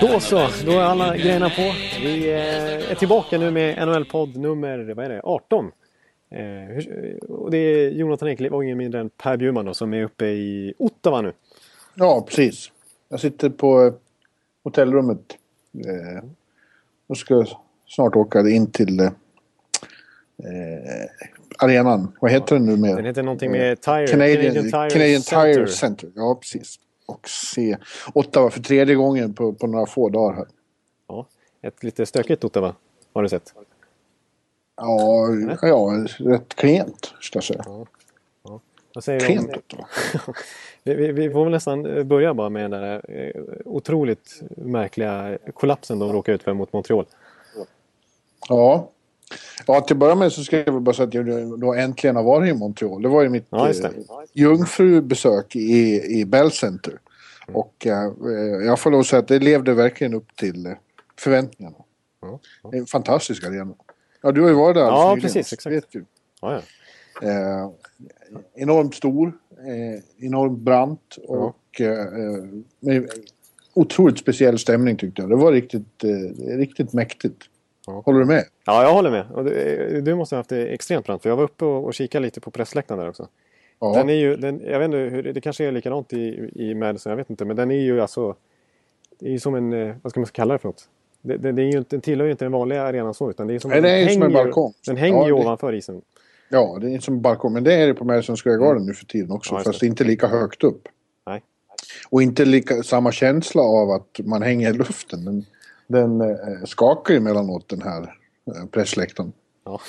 Då så, då är alla grejerna på. Vi eh, är tillbaka nu med NHL-podd nummer vad är det, 18. Eh, och det är Jonathan Ekliv och ingen mindre än Per Bjurman då, som är uppe i Ottawa nu. Ja, precis. Jag sitter på hotellrummet Eh, och ska snart åka in till arenan. Vad heter den nu med? Den heter någonting med Tire, Canadian, Canadian, Tire, Canadian Center. Tire Center. Ja, precis. Och se Ottawa för tredje gången på, på några få dagar här. Ja, ett lite stökigt Ottawa har du sett. Ja, ja rätt klent ska jag säga. Ja. Ja. Vad säger klent Ottawa. Vi, vi, får väl nästan börja bara med den där eh, otroligt märkliga kollapsen de råkade ut för mot Montreal. Ja. Ja, till att börja med så ska jag väl bara säga att jag då äntligen har varit i Montreal. Det var ju mitt ja, eh, jungfrubesök i, i Bell Center. Mm. Och eh, jag får lov att säga att det levde verkligen upp till eh, förväntningarna. Ja, ja. En fantastisk arena. Ja, du har ju varit där Ja, nyligen, precis. Exakt. Vet du. Ja, ja. Eh, enormt stor eh, enormt brant och eh, med otroligt speciell stämning tyckte jag. Det var riktigt, eh, riktigt mäktigt. Ja. Håller du med? Ja, jag håller med. Du, du måste ha haft det extremt brant. För jag var uppe och, och kikade lite på pressläktaren där också. Ja. Den är ju, den, jag vet inte, hur, det kanske är likadant i, i Madison, jag vet inte. Men den är ju alltså... Det är ju som en, eh, vad ska man kalla det för något? Det, det, det är ju den tillhör ju inte den vanliga arenan så utan det är som, Nej, det är som en balkong. Den hänger ju ja, ovanför isen. Ja, det är som balkong. Men det är det på Madison Square Garden mm. nu för tiden också. Ja, fast inte lika högt upp. Nej. Och inte lika, samma känsla av att man hänger i luften. Den, den eh, skakar emellanåt den här eh, pressläktaren. Ja.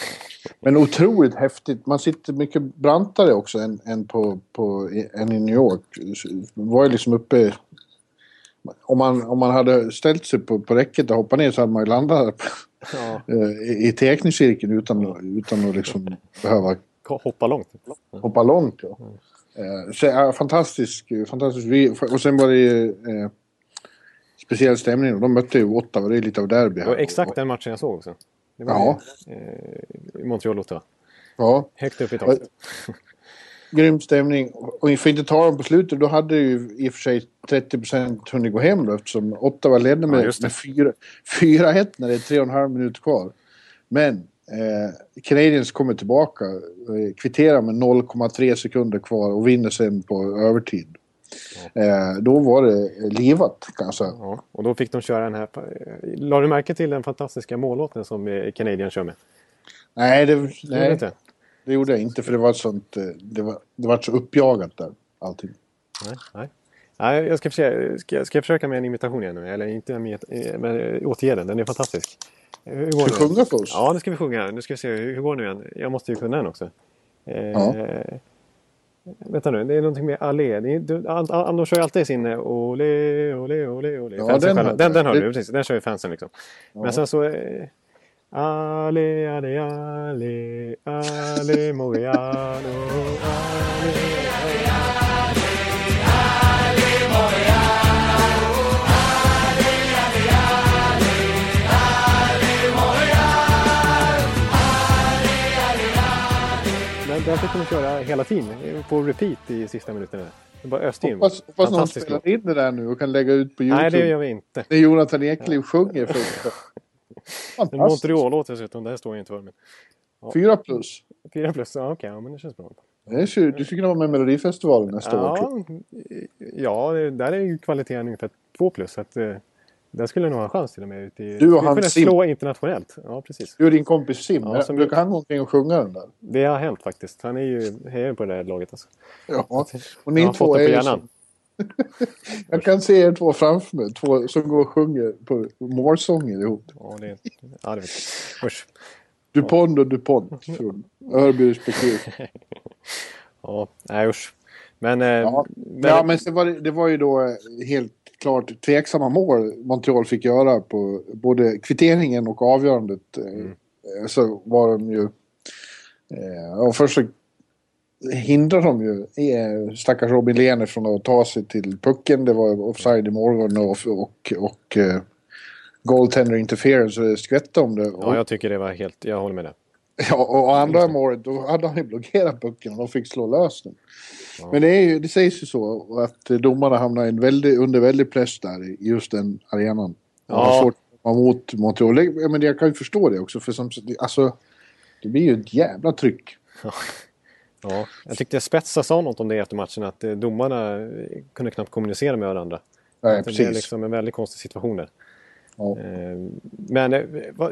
Men otroligt häftigt. Man sitter mycket brantare också än, än, på, på, än i New York. var ju liksom uppe... Om man, om man hade ställt sig på, på räcket och hoppat ner så hade man ju landat ja. Eh, i teckningscirkeln utan, utan att liksom behöva... Hoppa långt. Hoppa långt, ja. Mm. Så, ja, fantastisk, fantastisk. Och sen var det ju eh, speciell stämning. De mötte ju Ottawa, det är lite av derby här. Det var exakt den matchen jag såg också. Det var ja. eh, Montreal-Ottawa. Ja. Högt upp i taket grym stämning. Och för inte tala om på slutet, då hade ju i och för sig 30% hunnit gå hem då eftersom Ottawa ledde med, ja, med 4-1 när det är 3,5 minuter kvar. Men eh, Canadiens kommer tillbaka, eh, kvitterar med 0,3 sekunder kvar och vinner sen på övertid. Eh, då var det livat kan jag säga. Ja, och då fick de köra den här... La du märke till den fantastiska mållåten som eh, Canadiens kör med? Nej, det, nej. Det gjorde jag inte för det var sånt... Eh, det var, det var så uppjagat där, allting. Nej, nej. nej jag ska, försöka, ska, ska jag försöka med en imitation igen nu? Eller inte med, eh, men eh, återge den, den är fantastisk. Hur går ska vi sjunga för oss? Ja, nu ska vi sjunga. Nu ska vi se, hur går det nu igen? Jag måste ju kunna den också. Ja. Vänta nu, det är någonting med allé. Anders kör ju alltid sin ole, ole, ole, ole. Ja, den, den, den hör du, precis. Den kör ju fansen liksom. Ja. Men sen så... Ale, ale, ale, ale, Moreano, ale, ale, Den fick de köra hela tiden på repeat i sista minuterna. Det bara öste in. Hoppas, hoppas någon spelar in det där nu och kan lägga ut på Youtube. Nej, det gör vi inte. Det är Jonathan Ekliv sjunger. För en Montreal-låt dessutom, det här står jag inte för. Men, ja. Fyra plus. Fyra plus, ja okej, okay, ja, men det känns bra. Det du skulle kunna vara med i Melodifestivalen nästa ja, år. Ja, där är ju kvaliteten ungefär två plus. Så att, där skulle nog ha en chans till och med. Ut i, du och han Sim. slå internationellt. Ja, precis. Du och din kompis Sim. Ja, som brukar han gå omkring och sjunga den där? Det har hänt faktiskt. Han är ju hejar på det där laget alltså. Ja, och ni två är ju som, jag kan se er två framför mig. Två som går och sjunger på målsånger ihop. Ja, det, ja, det vet jag. Usch. Dupont och Dupont från Örby respektive. ja, nej usch. Men, eh, ja. men... Ja, men det var, det var ju då eh, helt klart tveksamma mål Montreal fick göra på både kvitteringen och avgörandet. Mm. Så var de ju... Och först så hindrar de ju stackars Robin Lehner från att ta sig till pucken. Det var offside i morgon och, och, och uh, goaltender interference och det skvätte om det. Ja, jag tycker det var helt... Jag håller med dig. Ja, och andra målet då hade han ju blockerat pucken och de fick slå lös den. Ja. Men det, är det sägs ju så att domarna hamnar en väldig, under väldig press där i just den arenan. Ja. komma mot Montreal. Men jag kan ju förstå det också för som, alltså, det blir ju ett jävla tryck. Ja. Ja, jag tyckte Spetsa sa något om det efter matchen att eh, domarna kunde knappt kommunicera med varandra. Nej, precis. Det blev liksom en väldigt konstig situation där. Ja. Eh, men, eh, va,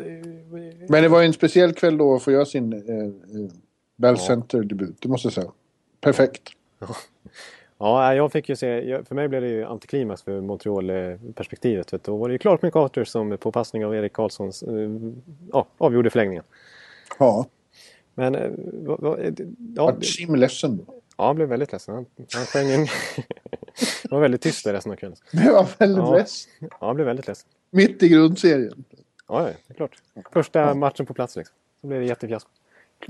men det var en speciell kväll då att få göra sin eh, Bell Center-debut, det måste jag säga. Perfekt. Ja, jag fick ju se, för mig blev det ju antiklimax för Montreal-perspektivet. Då var det ju Clark McArthur som på passning av Erik Karlsson ja, avgjorde förlängningen. Ja. Men... Va, va, ja, Vart Jim ledsen då? Ja, han blev väldigt ledsen. Han, han sjöng han var väldigt tyst resten av kvällen. Blev han väldigt ja. ledsen? Ja, han blev väldigt ledsen. Mitt i grundserien? Ja, det är klart. Första ja. matchen på plats liksom. Så blev det jättefiasko.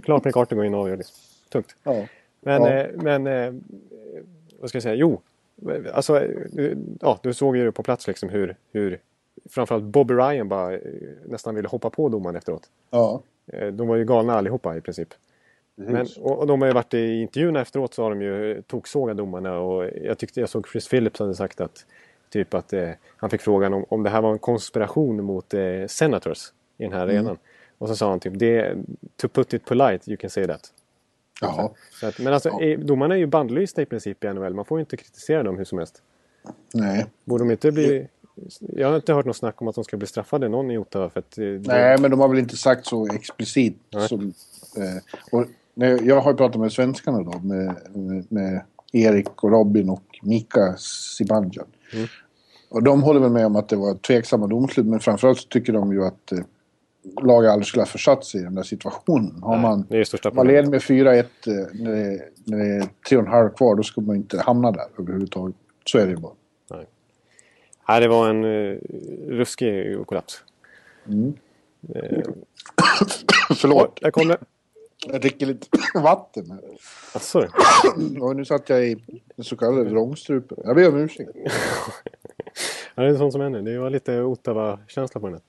Klart med kartan går in och avgör liksom. Tungt. Ja. Men, ja. Eh, men eh, vad ska jag säga? Jo, alltså, du, ja, du såg ju på plats liksom hur, hur framförallt Bobby Ryan bara eh, nästan ville hoppa på domaren efteråt. Ja. Eh, de var ju galna allihopa i princip. Men, och, de har ju varit i intervjuerna efteråt så har de ju toksågat domarna och jag tyckte jag såg Chris Phillips hade sagt att typ att eh, han fick frågan om, om det här var en konspiration mot eh, senators i den här mm. arenan. Och så sa han typ det, to put it polite you can say that. Jaha. Så att, men alltså ja. domarna är ju bandlysta i princip i NHL. Man får ju inte kritisera dem hur som helst. Nej. Borde de inte bli jag har inte hört något snack om att de ska bli straffade, någon i Ottawa. För att, det... Nej, men de har väl inte sagt så explicit. Som, eh, och, nej, jag har pratat med svenskarna då, med, med, med Erik och Robin och Mika Zibanejad. Mm. Och de håller väl med om att det var tveksamma domslut, men framförallt så tycker de ju att eh, laget aldrig skulle ha försatt sig i den där situationen. Har man, man leder med 4-1 eh, när, det, när det är tre och en halv kvar, då ska man inte hamna där överhuvudtaget. Så är det ju bara. Nej, det var en uh, ruskig kollaps. Mm. Uh, Förlåt. Där kom det. Jag dricker lite vatten här. Asså? Och nu satt jag i den så kallade vrångstrupen. Jag ber om ursäkt. ja, det är sånt som händer. Det var lite Ottawa-känsla på den.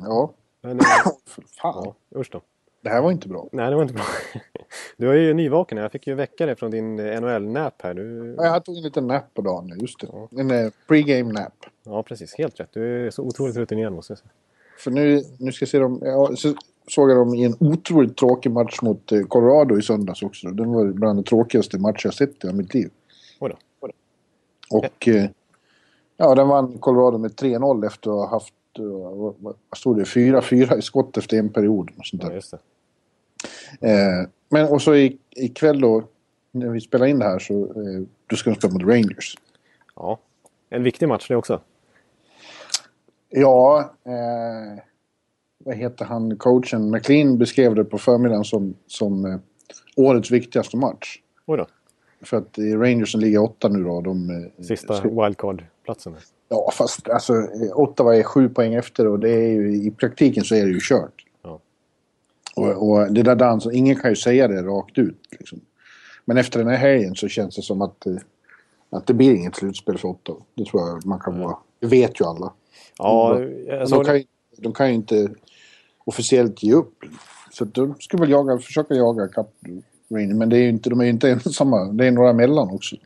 Ja. Men, För fan. Ja, usch då. Det här var inte bra. Nej, det var inte bra. Du är ju nyvaken. Jag fick ju väcka dig från din NHL-nap här. Du... Ja, jag tog en liten nap på dagen, just det. Ja. En uh, pre-game nap. Ja, precis. Helt rätt. Du är så otroligt rutinerad måste jag säga. För nu, nu ska jag se dem. Ja, så såg jag dem i en otroligt tråkig match mot eh, Colorado i söndags också. Den var bland de tråkigaste matcher jag sett i mitt liv. Oj då. Och eh, ja, den vann Colorado med 3-0 efter att ha haft vad, vad stod det, 4-4 i skott efter en period. Och sånt där. Ja. Eh, men och så ikväll då, när vi spelar in det här så eh, då ska de spela mot Rangers. Ja, en viktig match det också. Ja, eh, vad heter han, coachen? McLean beskrev det på förmiddagen som, som eh, årets viktigaste match. Oj då. För att Rangers som ligger åtta nu då, de... Eh, Sista wildcard-platsen. Ja, fast alltså Ottawa är sju poäng efter och det är ju, i praktiken så är det ju kört. Och, och det där dansen, ingen kan ju säga det rakt ut. Liksom. Men efter den här helgen så känns det som att, eh, att det blir inget slutspel för Ottawa. Det tror jag man kan vara. Det vet ju alla. Ja, de, de, kan, de kan ju inte officiellt ge upp. Så de skulle väl jaga, försöka jaga Cup Men det är inte, de är ju inte ensamma. Det är några mellan också.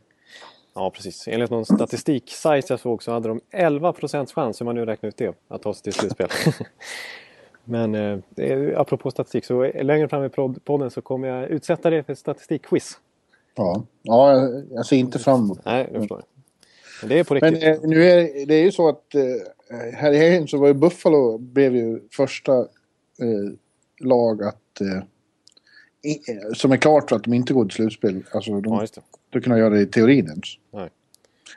Ja, precis. Enligt någon statistiksajt jag såg så hade de 11 chans, hur man nu räknar ut det, att ta sig till slutspel. Men eh, apropå statistik, så längre fram i podden så kommer jag utsätta det för statistikquiz. Ja, ja jag ser inte fram emot Nej, jag förstår. Men det är på riktigt. Men eh, nu är det är ju så att eh, här i helgen så var ju Buffalo blev ju första eh, lag att eh, som är klart för att de inte går till slutspel. Alltså de, ja, just det. de kunna göra det i teorin ens. Nej.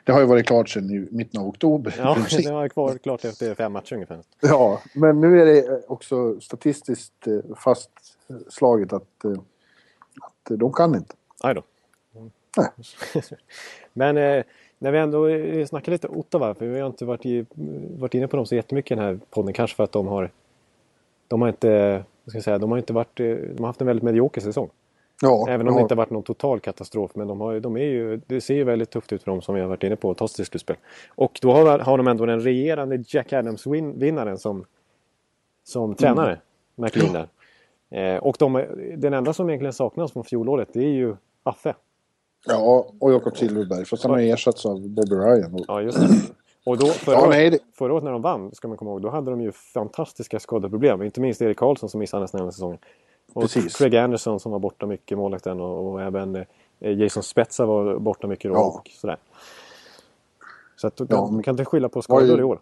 Det har ju varit klart sedan i mitten av oktober. Ja, det var kvar, klart efter fem matcher ungefär. Ja, men nu är det också statistiskt eh, fastslaget att, eh, att de kan inte. Nej då. Nej. men eh, när vi ändå snackar lite Ottawa, för vi har inte varit, i, varit inne på dem så jättemycket i den här podden. Kanske för att de har... De har inte... Ska jag säga, de har inte varit... De har haft en väldigt medioker säsong. Ja, Även om ja. det inte varit någon total katastrof. Men de har, de är ju, det ser ju väldigt tufft ut för dem som vi har varit inne på att ta sig till slutspel. Och då har, har de ändå den regerande Jack Adams-vinnaren som, som mm. tränare. McLean där. Eh, och de, den enda som egentligen saknas från fjolåret det är ju Affe. Ja, och Jakob Silverberg. Fast han har ersatts av Bobby Ryan. Ja, just det. Och då, förra, ja, nej, det... förra året när de vann, ska man komma ihåg, då hade de ju fantastiska skadeproblem. Inte minst Erik Karlsson som missade nästan hela säsongen. Och Precis. Craig Anderson som var borta mycket, målvakten. Och, och även eh, Jason Spetsa var borta mycket då. Ja. Och sådär. Så att ja, kan inte skylla på skador ju... i år.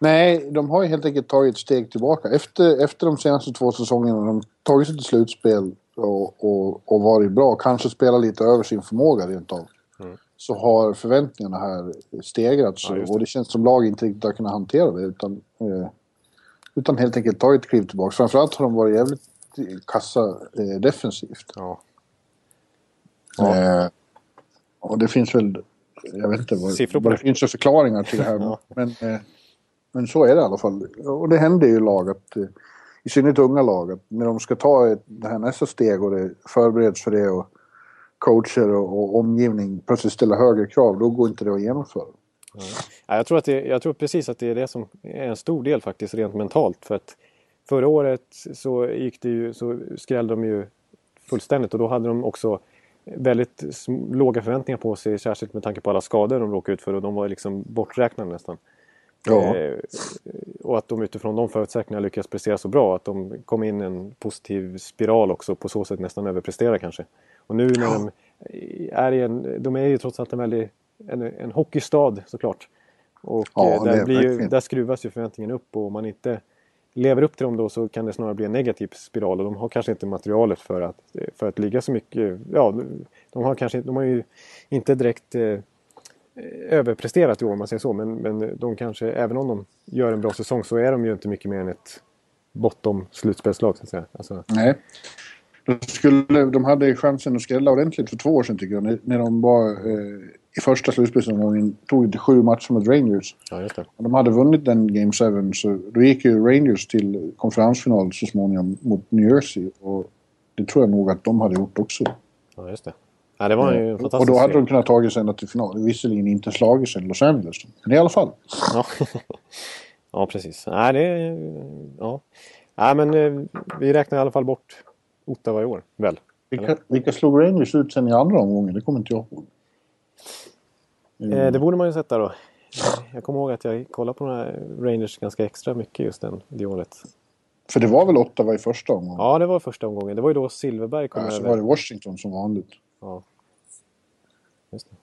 Nej, de har ju helt enkelt tagit ett steg tillbaka. Efter, efter de senaste två säsongerna har de tagit sig till slutspel och, och, och varit bra. Kanske spelat lite över sin förmåga rent av. Så har förväntningarna här stegrats ja, det. och det känns som lag inte riktigt har kunnat hantera det. Utan, eh, utan helt enkelt tagit ett kliv tillbaka. Framförallt har de varit jävligt kassa eh, defensivt. Ja. Ja. Eh, och det finns väl... Jag vet inte vad, Siffror på det. det finns för förklaringar till det här. ja. men, eh, men så är det i alla fall. Och det händer ju lag att, eh, i synnerhet unga lag, att när de ska ta det här nästa steg och det förbereds för det och coacher och, omgivning plötsligt ställer högre krav, då går inte det att genomföra. Ja. Jag, tror att det, jag tror precis att det är det som är en stor del faktiskt rent mentalt. För att förra året så, gick det ju, så skrällde de ju fullständigt och då hade de också väldigt låga förväntningar på sig, särskilt med tanke på alla skador de råkade ut för och de var liksom borträknade nästan. Ja. Eh, och att de utifrån de förutsättningarna lyckas prestera så bra att de kom in i en positiv spiral också på så sätt nästan överprestera kanske. Och nu när de är i en, de är ju trots allt en väldigt, en, en hockeystad såklart. Och ja, eh, där, blir ju, där skruvas ju förväntningen upp och om man inte lever upp till dem då så kan det snarare bli en negativ spiral och de har kanske inte materialet för att, för att ligga så mycket. Ja, de har kanske de har ju inte direkt eh, överpresterat i år om man säger så men, men de kanske, även om de gör en bra säsong så är de ju inte mycket mer än ett bottom slutspelslag så att säga. Alltså... Nej. De, skulle, de hade chansen att skrälla ordentligt för två år sedan tycker jag. När, när de var eh, i första slutspelsomgången tog inte sju matcher mot Rangers. Ja, just det. Och de hade vunnit den Game 7 så då gick ju Rangers till konferensfinal så småningom mot New Jersey. Och det tror jag nog att de hade gjort också. Ja, just det. Ja, det var ju fantastiskt. Och då hade de kunnat tagit sig ända till final. Visserligen inte slagit sig Los Angeles. Men i alla fall. Ja, ja precis. Nej, det... Ja. Nej, men eh, vi räknar i alla fall bort Ottawa i år, väl? Vilka, vilka slog Rangers ut sen i andra omgången? Det kommer inte jag ihåg. Mm. Eh, det borde man ju sätta då. Jag kommer ihåg att jag kollade på några Rangers ganska extra mycket just den, det året. För det var väl Ottawa i första omgången? Ja, det var första omgången. Det var ju då Silverberg kom ja, över. så var det Washington som vanligt. Ja. Just det.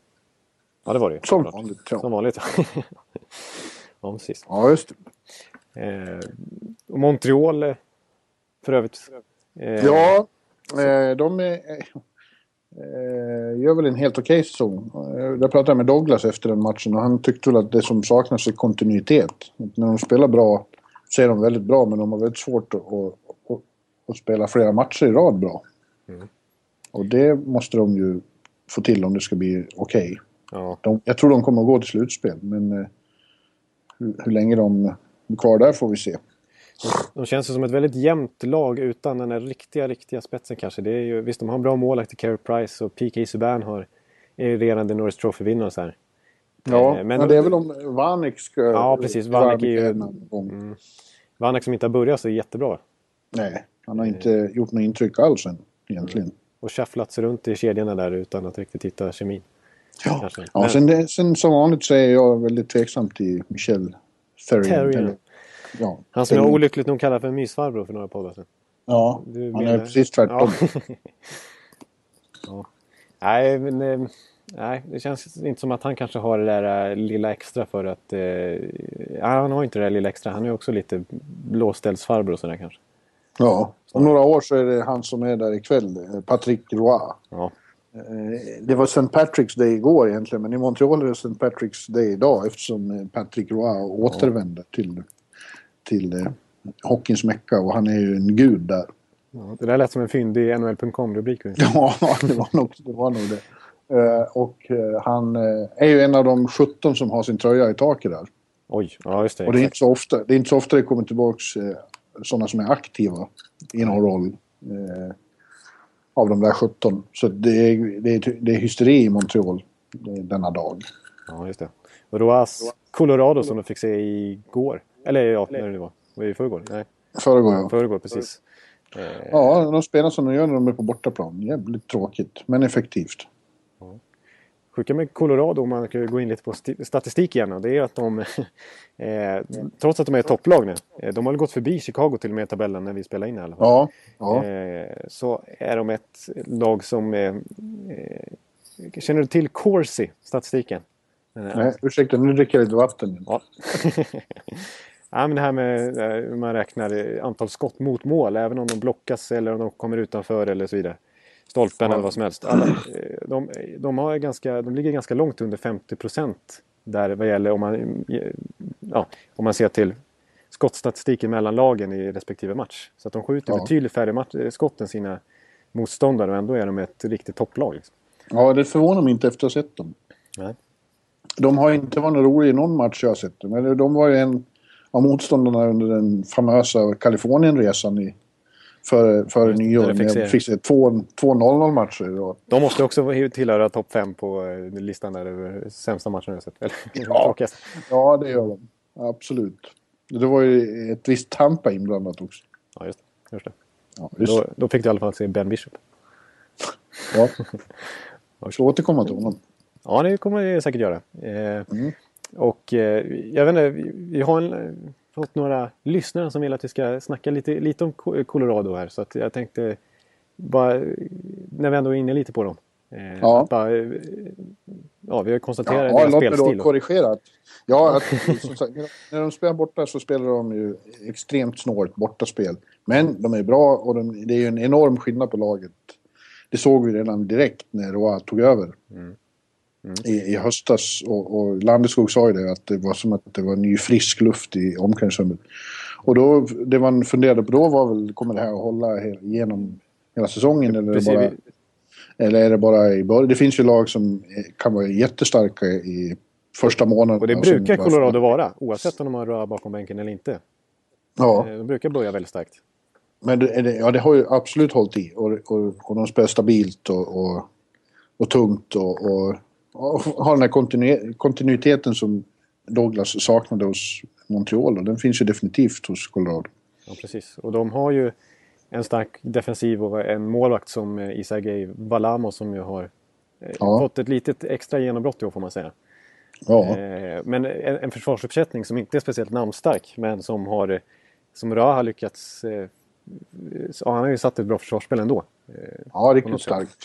Ja, det var det ju. Som vanligt, ja. Som vanligt, ja. precis. Ja, just det. Eh, och Montreal eh, för övrigt. Eh, ja, eh, de är, eh, gör väl en helt okej okay säsong. Jag pratade med Douglas efter den matchen och han tyckte väl att det som saknas är kontinuitet. När de spelar bra så är de väldigt bra men de har väldigt svårt att, att, att, spela flera matcher i rad bra. Mm. Och det måste de ju få till om det ska bli okej. Okay. Ja. jag tror de kommer att gå till slutspel men hur, hur länge de är kvar där får vi se. De känns som ett väldigt jämnt lag utan den där riktiga, riktiga spetsen kanske. Det är ju, visst, de har en bra målvakt i Carey Price och P.K. Subban har, är ju redan den Norris Trophy-vinnare så här. Ja, eh, men, men det är väl om Vanek ska... Ja, precis. Vanek är ju... Mm, Vanek som inte har börjat så jättebra. Nej, han har inte mm. gjort något intryck alls än egentligen. Mm. Och shufflats runt i kedjorna där utan att riktigt hitta kemin. Ja, ja men... sen, sen som vanligt så är jag väldigt tveksam till Michel Therrien. Ja, han som jag olyckligt nog kallar för en mysfarbror för några poddar sedan. Ja, du han är precis tvärtom. Ja. ja. Nej, men... Eh, nej, det känns inte som att han kanske har det där eh, lilla extra för att... Eh, han har inte det där lilla extra. Han är också lite blåställsfarbror och sådär kanske. Ja, om några år så är det han som är där ikväll, eh, Patrick Roy. Ja. Det var St. Patrick's Day igår egentligen, men i Montreal är det St. Patrick's Day idag eftersom Patrick Roy återvänder till till eh, hockeyns mecka och han är ju en gud där. Ja, det där lät som en fyndig NHL.com-rubrik. Ja, det var, nog, det var nog det. och han är ju en av de 17 som har sin tröja i taket där. Oj, ja just det. Och det är inte så ofta det, är inte så ofta det kommer tillbaka sådana som är aktiva i någon roll. av de där 17. Så det är, det är, det är hysteri i Montreal denna dag. Ja, just det. Och Roas Colorado som de fick se igår. Eller ja, när det var. Var det i förrgår? Nej. Förrgår, ja. Förrgår, precis. Ja, de spelar som de gör när de är på bortaplan. Jävligt tråkigt, men effektivt. Ja. Sjuka med Colorado, om man kan gå in lite på statistik igen, det är att de, eh, trots att de är topplag nu, eh, de har gått förbi Chicago till och med i tabellen när vi spelar in i alla fall. Ja, ja. Eh, så är de ett lag som... Eh, känner du till Corsi, statistiken? Nej, ursäkta, nu dricker jag lite vatten. Ja. ja, men det här med hur man räknar antal skott mot mål, även om de blockas eller om de kommer utanför eller så vidare. Stolpen ja. eller vad som helst. Alla, eh, de, de, har ganska, de ligger ganska långt under 50 procent där vad gäller om man, ja, om man ser till skottstatistiken mellan lagen i respektive match. Så att de skjuter ja. betydligt färre match, skott än sina motståndare och ändå är de ett riktigt topplag. Liksom. Ja, det förvånar mig inte efter att ha sett dem. Nej. De har inte varit roliga i någon match jag har sett. Men de var ju en av motståndarna under den famösa Kalifornienresan i före, före nyår. De fick se två, två 0-0 matcher. De måste också tillhöra topp fem på eh, listan där över sämsta matchen jag sett. Eller, ja. ja, det gör de. Absolut. Det var ju ett visst Tampa inblandat också. Ja, just det. Just det. Ja, just. Då, då fick du i alla fall se Ben Bishop. Ja. Jag ska återkomma till honom. Ja, det kommer jag säkert göra. Eh, mm. Och eh, jag vet inte, vi har en, fått några lyssnare som vill att vi ska snacka lite, lite om Colorado här. Så att jag tänkte bara, när vi ändå är inne lite på dem. Eh, ja. Bara, ja, vi har konstaterat ja, deras låt spelstil. Mig då korrigera. Ja, att, sagt, när de spelar borta så spelar de ju extremt snålt bortaspel. Men de är bra och de, det är ju en enorm skillnad på laget. Det såg vi redan direkt när Roa tog över. Mm i, i höstas. Och, och Landeskog sa ju det, att det var som att det var ny frisk luft i omklädningsrummet. Och då, det man funderade på då var väl, kommer det här att hålla genom hela säsongen? Eller, är det bara, eller är det bara i början? Det finns ju lag som kan vara jättestarka i första månaden. Och det brukar Colorado vara, oavsett om de har röra bakom bänken eller inte. Ja. Eh, de brukar börja väldigt starkt. Men det, ja, det har ju absolut hållit i. Och, och, och de spelar stabilt och, och, och tungt och, och har den här kontinu kontinuiteten som Douglas saknade hos Montreal och den finns ju definitivt hos Colorado. Ja, precis. Och de har ju en stark defensiv och en målvakt som eh, Isagay Valamo som ju har eh, ja. fått ett litet extra genombrott i år får man säga. Ja. Eh, men en, en försvarsuppsättning som inte är speciellt namnstark men som har som Ra har lyckats... Ja, han har ju satt ett bra försvarsspel ändå. Ja, riktigt starkt.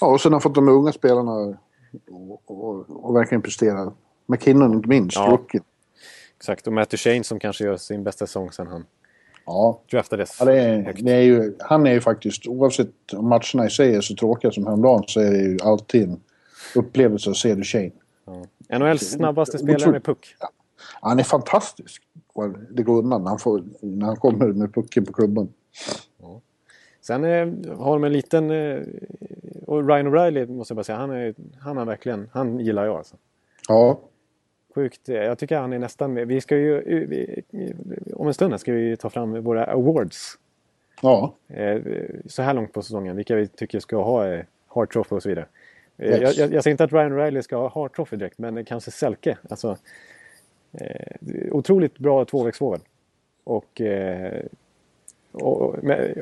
Ja, och sen har fått de unga spelarna och, och, och verkligen prestera. McKinnon inte minst, ja. Rookie. Exakt, och Matthew Shane som kanske gör sin bästa säsong sen han ja. draftades. Ja, det är, det är ju, han är ju faktiskt, oavsett om matcherna i sig är så tråkiga som häromdagen, så är det ju alltid en upplevelse att se Shane. Ja. NHLs snabbaste spelare med puck. Ja. Han är fantastisk. Det går undan när han, får, när han kommer med pucken på klubban. Sen eh, har de en liten eh, och Ryan O'Reilly måste jag bara säga, han, är, han har verkligen, han gillar jag alltså. Ja. Sjukt. Jag tycker han är nästan. Vi ska ju, vi, om en stund ska vi ta fram våra awards. Ja. Eh, så här långt på säsongen, vilka vi tycker ska ha eh, Hart Trophy och så vidare. Eh, yes. Jag, jag, jag, säger inte att Ryan O'Reilly ska ha Hart Trophy direkt, men kanske Selke. Alltså, eh, otroligt bra tvåvägsforward. Och eh, och,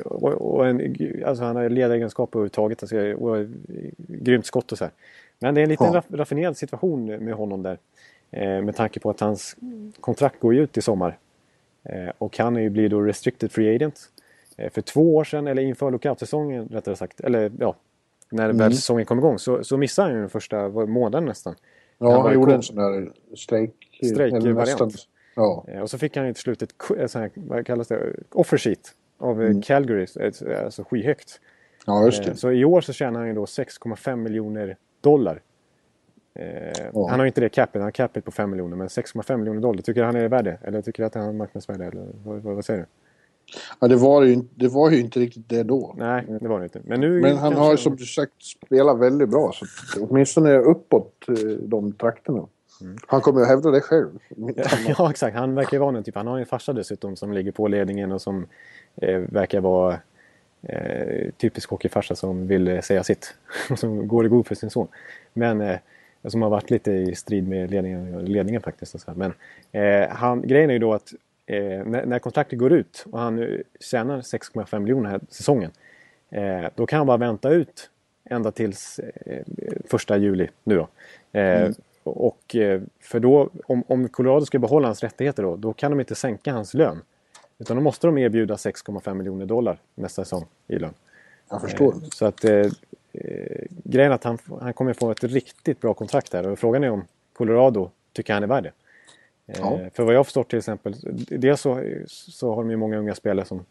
och, och en, alltså han har ledaregenskaper överhuvudtaget. Alltså, och grymt skott och så här. Men det är en liten ja. raffinerad situation med honom där. Eh, med tanke på att hans kontrakt går ut i sommar. Eh, och han är ju, blir då restricted free agent. Eh, för två år sedan, eller inför lockout-säsongen rättare sagt, eller ja, när mm. väl säsongen kom igång så, så missade han ju den första månaden nästan. Ja, han, han gjorde en sån där strejk. Strejkvariant. Ja. Eh, och så fick han ju till slut ett, ett här, vad kallas det, offer sheet av mm. Calgary, alltså skyhögt. Ja, just det. Eh, så i år så tjänar han ju då 6,5 miljoner dollar. Oh. Han har inte det capita, han har capita på 5 miljoner, men 6,5 miljoner dollar. Tycker du han är värd det? Eller tycker du att han har marknadsvärde? Eller vad, vad, vad säger du? Ja, det var, ju, det var ju inte riktigt det då. Nej, det var det inte. Men, nu Men han har ju som du sagt spelat väldigt bra. Så åtminstone uppåt eh, de trakterna. Mm. Han kommer att hävda det själv. ja, exakt. Han verkar ju vara en typ. Han har en farsa dessutom som ligger på ledningen och som eh, verkar vara eh, typisk hockeyfarsa som vill säga sitt. som går i god för sin son. Men eh, som har varit lite i strid med ledningen, ledningen faktiskt. Och så Men eh, han, grejen är ju då att eh, när, när, kontraktet går ut och han tjänar 6,5 miljoner här säsongen. Eh, då kan han bara vänta ut ända tills eh, första juli nu då. Eh, mm. Och eh, för då, om, om Colorado ska behålla hans rättigheter då, då kan de inte sänka hans lön. Utan då måste de erbjuda 6,5 miljoner dollar nästa säsong i lön. Jag förstår. så att eh, grejen är att han, han kommer få ett riktigt bra kontrakt här och frågan är om Colorado tycker han är värd det. Eh, ja. För vad jag har förstått till exempel, dels så, så har de ju många unga spelare som,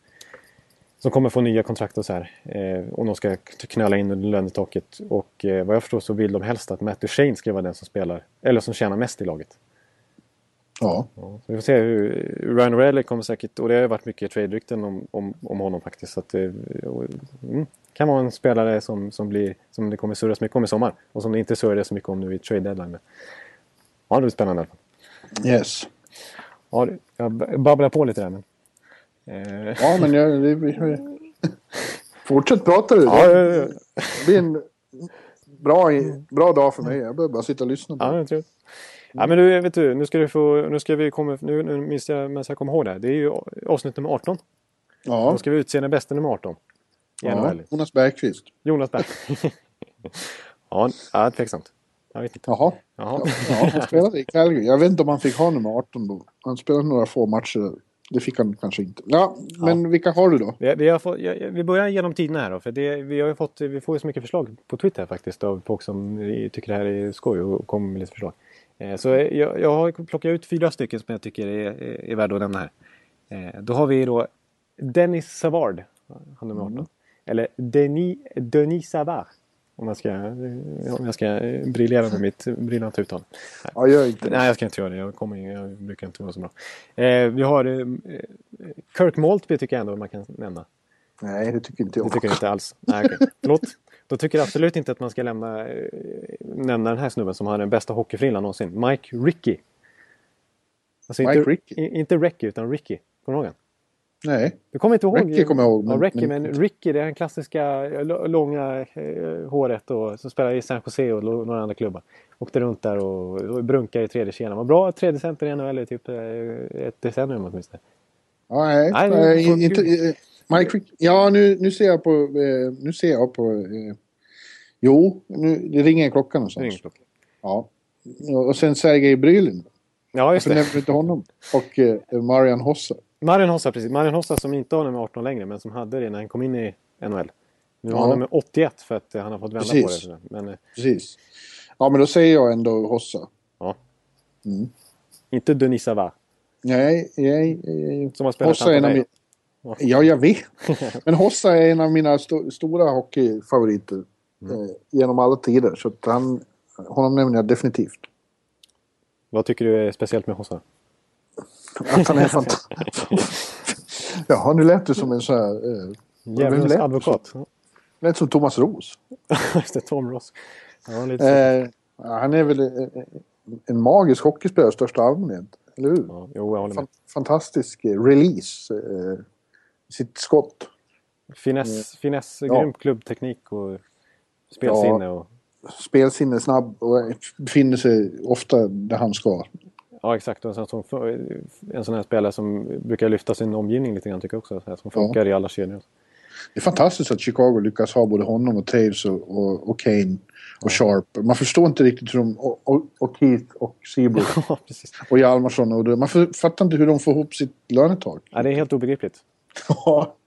som kommer få nya kontrakt och så här. Eh, och de ska knöla in under lönetaket. Och eh, vad jag förstår så vill de helst att Matt Duchene ska vara den som spelar, eller som tjänar mest i laget. Ja. ja vi får se hur... Ryan O'Reilly kommer säkert... Och det har varit mycket trade-rykten om, om, om honom faktiskt. Så att, mm, kan vara en spelare som, som, blir, som det kommer surras mycket om i sommar. Och som det inte surrade så mycket om nu i trade deadline. Ja, det blir spännande i alla fall. Yes. Ja, jag babblar på lite där men... Eh. Ja, men jag... Det, fortsätt prata du. Ja, ja, ja. Det blir en bra, bra dag för mig. Jag behöver bara sitta och lyssna. På. Ja, tror. Ja, men nu, vet du, nu ska, du få, nu ska vi komma, nu, nu minns jag, men jag kommer ihåg det. Det är ju avsnitt nummer 18. Ja. Då ska vi utse den bästa nummer 18. Ja, Jonas Bergqvist. Jonas Bergqvist. ja, ja, tveksamt. Jag vet inte. Jaha. Jaha. Ja, han spelade i Calgary. Jag vet inte om han fick ha nummer 18 då. Han spelade några få matcher. Det fick han kanske inte. Ja, men ja. vilka har du då? Vi, vi, har fått, ja, vi börjar genom tiderna här då. För det, vi, har fått, vi får ju så mycket förslag på Twitter faktiskt av folk som tycker det här är skoj och kommer med lite förslag. Eh, så jag, jag har plockat ut fyra stycken som jag tycker är, är, är värda att nämna här. Eh, då har vi då Dennis Savard, han nummer 18. Mm. Eller Denis, Denis Savard. Om jag ska, om jag ska briljera med mitt briljanta uttal. Ja, gör inte Nej, jag ska inte göra det. Jag, kommer, jag brukar inte vara så bra. Eh, vi har eh, Kirk Maltby tycker jag ändå man kan nämna. Nej, det tycker inte jag. Det tycker jag inte alls. Nej, okay. Förlåt. Då tycker absolut inte att man ska lämna, eh, nämna den här snubben som har den bästa hockeyfrillan någonsin. Mike Ricky. Alltså Mike inte, Ricky? Inte Ricky utan Ricky. Kommer du ihåg Nej. Du kommer inte ihåg? Ricky kommer jag ihåg. Men, ja, Ricky, men, men Ricky det är den klassiska långa eh, håret och, som spelar i San Jose och några andra klubbar. Åkte runt där och, och brunkade i tredje kedjan. Var bra tredje center i NHL i typ eh, ett decennium åtminstone. Ja, nej, nej, nej inte, eh, Mike. Ja, nu, nu ser jag på... Eh, nu ser jag på eh, jo, nu, det ringer en klocka någonstans. Det ringer klockan. Ja. Och sen Sergej Brylin. Ja, just Varför det. du inte honom? Och eh, Marian Hossa. Marian Hossa, precis. Marian Hossa som inte har nummer 18 längre, men som hade det när han kom in i NHL. Nu har han nummer 81 för att han har fått vända precis. på det. Men, eh, precis. Ja, men då säger jag ändå Hossa. Ja. Mm. Inte Denis Savard. Nej, nej, nej. Som har spelat Hossa är en av min... Ja, jag vet. Men Hossa är en av mina st stora hockeyfavoriter. Mm. Eh, genom alla tider. Så att han, honom nämner jag definitivt. Vad tycker du är speciellt med Hossa? Att han är fantastisk. Jaha, nu lät du som en sån här... Eh, Djävulens advokat. Lät som Thomas Ros. Just det, Tom Ross. Ja, eh, han är väl en, en magisk hockeyspelare i största allmänhet. Eller hur? Ja, jo, jag håller med. Fantastisk eh, release. Eh, sitt skott. Finess, mm. finess ja. grym klubbteknik och spelsinne. Och... Spelsinne, snabb och befinner sig ofta där han ska. Ja exakt, en sån, en sån här spelare som brukar lyfta sin omgivning lite grann tycker jag också. Som funkar ja. i alla kedjor. Det är fantastiskt att Chicago lyckas ha både honom och Taves och, och, och Kane och Sharp. Man förstår inte riktigt hur de... Och, och, och Keith och Seabrook. ja, och Hjalmarsson. Och det, man fattar inte hur de får ihop sitt lönetak. Ja, det är helt obegripligt.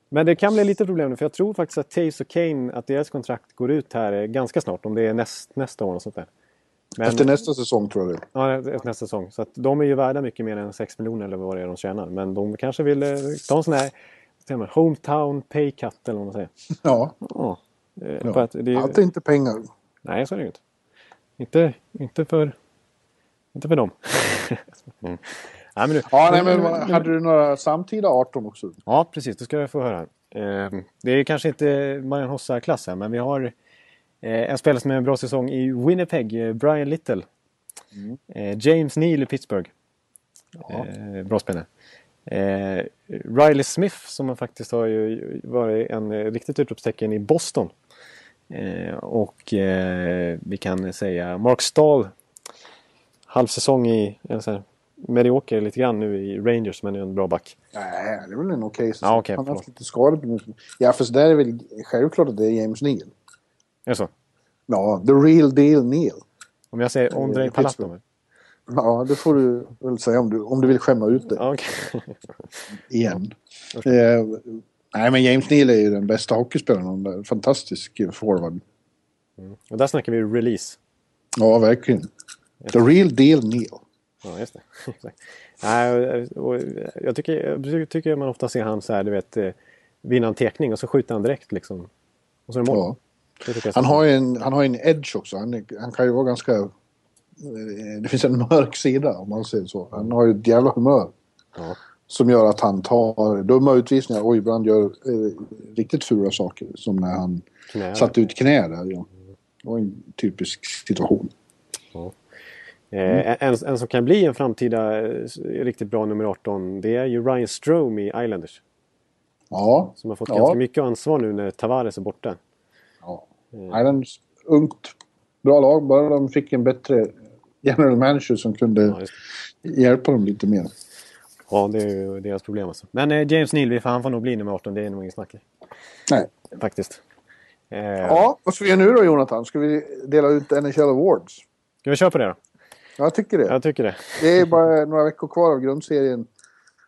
Men det kan bli lite problem nu för jag tror faktiskt att Taves och Kane, att deras kontrakt går ut här ganska snart. Om det är näst, nästa år och sånt där. Men, efter nästa säsong tror jag det Ja, efter nästa säsong. Så att de är ju värda mycket mer än 6 miljoner eller vad det är de tjänar. Men de kanske vill eh, ta en sån här man, hometown pay cut eller vad man säger. Ja. ja. ja. Att det Allt är inte pengar. Nej, så är det inte. Inte, inte, för, inte för dem. mm. Ja, men, ja, nej, men, men, hade du några samtida 18 också? Ja, precis. Det ska jag få höra. Eh, det är kanske inte Marian Hossa-klass här, men vi har eh, en spelare som är en bra säsong i Winnipeg, eh, Brian Little. Mm. Eh, James Neal i Pittsburgh. Ja. Eh, bra spelare. Eh, Riley Smith som faktiskt har ju varit en riktigt utropstecken i Boston. Och vi kan säga Mark Stahl. Halvsäsong i, alltså, medioker lite grann nu i Rangers men är en bra back. Nej, det är väl en okej säsong. Ja, okay, Han har haft lite skador. Ja, för där är väl självklart att det är James Neal. Är det så? Ja, the real deal Neal. Om jag säger Ondrej Palatov? Ja, det får du väl säga om du, om du vill skämma ut det. Okay. Igen. Eh, nej, men James Neal är ju den bästa hockeyspelaren. Fantastisk forward. Mm. Och där snackar vi release. Ja, verkligen. The real deal Neal. Ja, just det. Nej, och jag tycker, jag tycker man ofta ser han så här, du vet, eh, vinna en tekning och så skjuter han direkt liksom. Och så är det mål. Ja. Han, har en, han har en edge också. Han, han kan ju vara ganska Eh, det finns en mörk sida om man säger så. Han har ju ett jävla humör. Ja. Som gör att han tar dumma utvisningar och ibland gör eh, riktigt fula saker. Som när han knä. satte ut knä där. Ja. Det var en typisk situation. Ja. Eh, en, en, som kan bli en framtida eh, riktigt bra nummer 18 det är ju Ryan Strome i Islanders. Ja. Som har fått ja. ganska mycket ansvar nu när Tavares är borta. Ja. Islanders, ungt, bra lag. Bara de fick en bättre general manager som kunde ja, hjälpa dem lite mer. Ja, det är ju deras problem alltså. Men eh, James Neal, han får nog bli nummer 18. Det är nog ingen snack. Nej. Faktiskt. Eh... Ja, vad ska vi göra nu då Jonathan? Ska vi dela ut NHL Awards? Ska vi köra på det då? Jag tycker det. Jag tycker det. Det är bara några veckor kvar av grundserien.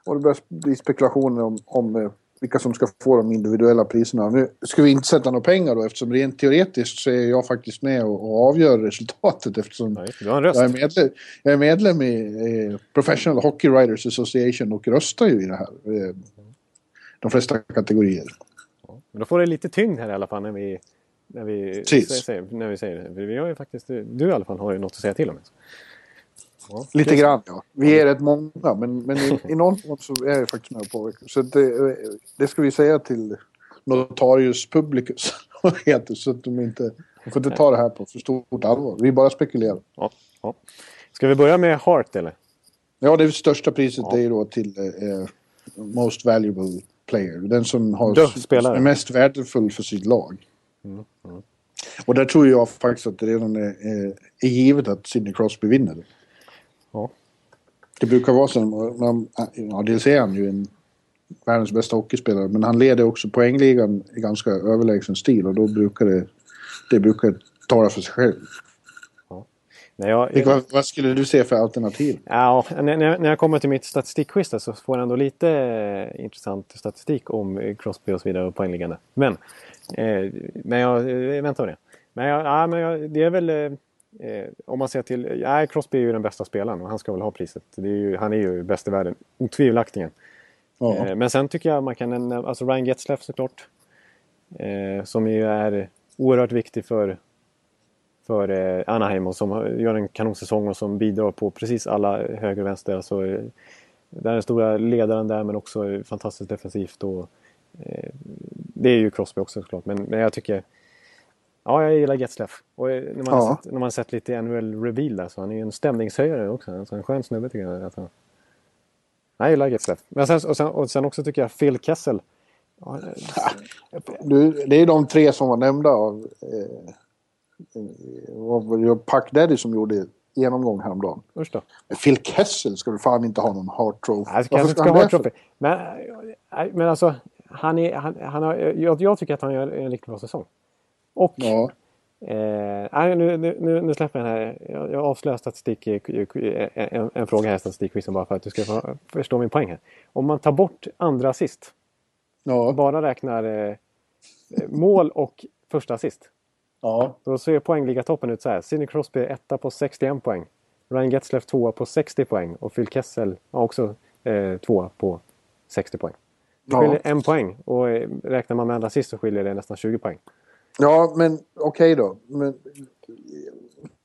Och det börjar bli spekulationer om, om eh, vilka som ska få de individuella priserna. Nu ska vi inte sätta några pengar då eftersom rent teoretiskt så är jag faktiskt med och, och avgör resultatet eftersom Nej, jag, är medlem, jag är medlem i eh, Professional Hockey Writers Association och röstar ju i det här. Eh, de flesta kategorier. Ja, men då får det lite tyngd här i alla fall när vi, när vi, säger, när vi säger det. För vi har ju faktiskt, du i alla fall har ju något att säga till om. Ja, Lite grann ja. Vi är rätt många men, men i, i någon mån så är jag faktiskt med och påverkar. Så det, det ska vi säga till Notarius Publicus. heter, så att de inte de får inte ta det här på för stort allvar. Vi bara spekulerar. Ja, ja. Ska vi börja med Hart eller? Ja, det största priset ja. är då till eh, Most Valuable Player. Den som har mest värdefull för sitt lag. Mm, mm. Och där tror jag faktiskt att det redan är, är, är givet att Sidney Crosby vinner. Ja. Det brukar vara så. Man, ja, dels är han ju en världens bästa hockeyspelare men han leder också poängligan i ganska överlägsen stil och då brukar det, det brukar tala för sig själv. Nej, jag, jag, vad, vad, skulle du se för alternativ? Ja, när, när jag kommer till mitt statistikquiz så får jag ändå lite eh, intressant statistik om Crosby och så vidare och poängliggande. Men, eh, men jag, jag väntar på det. Men, jag, ja, men jag, det är väl eh, om man ser till... Ja, Crosby är ju den bästa spelaren och han ska väl ha priset. Är ju, han är ju bäst i världen, otvivelaktigen. Ja. Eh, men sen tycker jag man kan nämna alltså Ryan Getzlaff såklart. Eh, som ju är oerhört viktig för, för eh, Anaheim och som gör en kanonsäsong och som bidrar på precis alla höger och vänster. Alltså, eh, det är den stora ledaren där men också fantastiskt defensivt. Och, eh, det är ju Crosby också såklart men, men jag tycker Ja, jag gillar Getzlaff. Och eh, när man, ja. sett, när man sett lite annual reveal där så han är ju en stämningshöjare också. Alltså en skön snubbe tycker jag. Att Jag gillar Getzlaff. Men sen, och, sen, och sen också tycker jag Phil Kessel. Ja, du, det är de tre som var nämnda av eh, var Puck Daddy som gjorde genomgång häromdagen. Usch då. Men Phil Kessel ska väl fan inte ha någon Hart Trophy. Nej, ska ha Hart Trophy. Men, men alltså, han är, han, han har, jag, jag tycker att han gör en riktigt bra säsong. Och ja. Eh, nu, nu, nu släpper jag den här. Jag, jag avslöjar statistik, en, en fråga här i statistikquizen bara för att du ska förstå min poäng här. Om man tar bort andra assist. Ja. Bara räknar eh, mål och första assist. Ja. Då ser poängliga-toppen ut så här. Sidney Crosby etta på 61 poäng. Ryan Getzlaff tvåa på 60 poäng. Och Phil Kessel ja, också eh, tvåa på 60 poäng. Det skiljer ja. en poäng. Och eh, räknar man med andra assist så skiljer det nästan 20 poäng. Ja, men okej okay då. Men,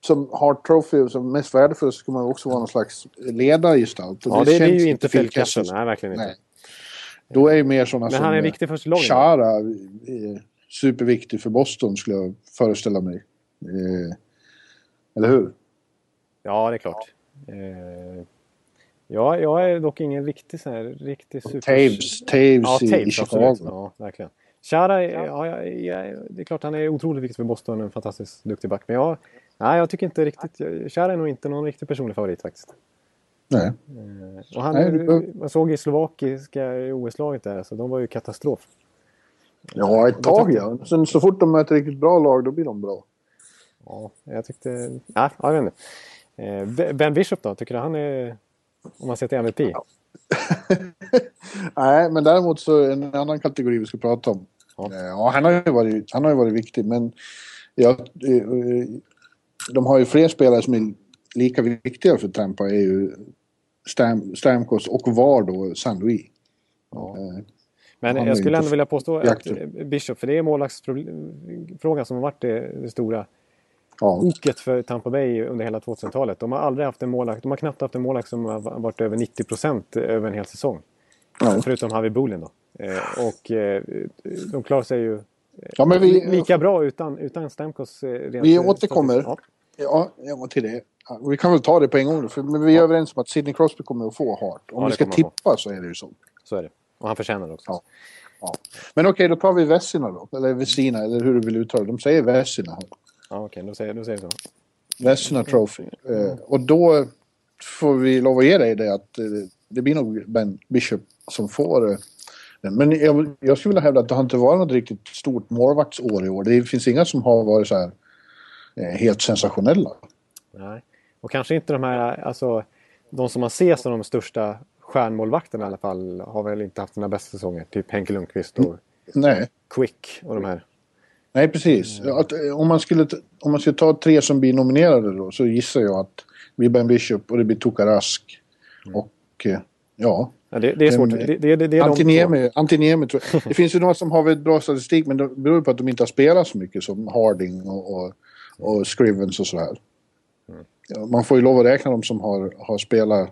som Hart Trophy som mest värdefull så ska man också vara någon slags ledargestalt. Ja, det, det, är ju inte Phil Kessel. Nej, verkligen inte. Nej. Då är ju mer sådana som... Men han är viktig för laget. Chara superviktig för Boston skulle jag föreställa mig. Eh, eller hur? Ja, det är klart. Eh, ja, jag är dock ingen riktig så här, riktig super... Taves, Taves, ja, i, i Chicago. Ja, verkligen. Chara, ja, ja, ja, det är klart han är otroligt viktig för Boston, en fantastiskt duktig back. Men jag, nej, jag tycker inte riktigt... Chara är nog inte någon riktig personlig favorit faktiskt. Nej. Eh, och han, nej, man såg i slovakiska OS-laget där, så de var ju katastrof. Ja, ett tag ja. Sen så fort de möter ett riktigt bra lag, då blir de bra. Ja, jag tyckte... Ja, jag vet inte. Eh, ben Bishop då? Tycker du han är... Om man ser till MVP? Ja. Nej, men däremot så en annan kategori vi ska prata om. Ja, eh, ja han, har ju varit, han har ju varit viktig, men ja, eh, de har ju fler spelare som är lika viktiga för Tampa. är ju Stam, Stamkos och var då San Louis. Ja. Men jag skulle ändå vilja påstå att Bishop, för det är målvaktsfrågan som har varit det, stora ja. oket för Tampa Bay under hela 2000-talet. De har aldrig haft en målvakt, de har knappt haft en målvakt som har varit över 90 procent över en hel säsong. Ja. Förutom Harvey Bolin då. Eh, och eh, de klarar sig ju ja, vi, lika bra utan, utan Stamkos. Eh, vi återkommer ja. Ja, till det. Vi kan väl ta det på en gång för vi är överens om att Sidney Crosby kommer att få Hart. Om vi ska tippa så är det ju så. Så är det. Och han förtjänar det också. Ja. Ja. Men okej, då tar vi Vessina då. Eller Vessina, eller hur du vill uttala det. De säger Vessina. Ja, okej, då säger, då säger vi så. Vessina Trophy. Mm. Eh, och då får vi lov att ge dig det att eh, det blir nog Ben Bishop som får eh, Men jag, jag skulle vilja hävda att det har inte varit något riktigt stort målvaktsår i år. Det finns inga som har varit så här eh, helt sensationella. Nej, och kanske inte de här, alltså de som man ser som de största stjärnmålvakterna i alla fall har väl inte haft sina bästa säsonger. Typ Henke Lundqvist och Nej. Quick och de här. Nej, precis. Att, eh, om, man skulle, om man skulle ta tre som blir nominerade då så gissar jag att Ben Bishop och det blir Toka Rask. Mm. Och eh, ja... ja det, det, är svårt. Det, det, det, det är Antiniemi, de Antiniemi tror jag. Det finns ju några som har väldigt bra statistik men det beror på att de inte har spelat så mycket som Harding och, och, och Scrivens och sådär. Mm. Man får ju lov att räkna dem som har, har spelat,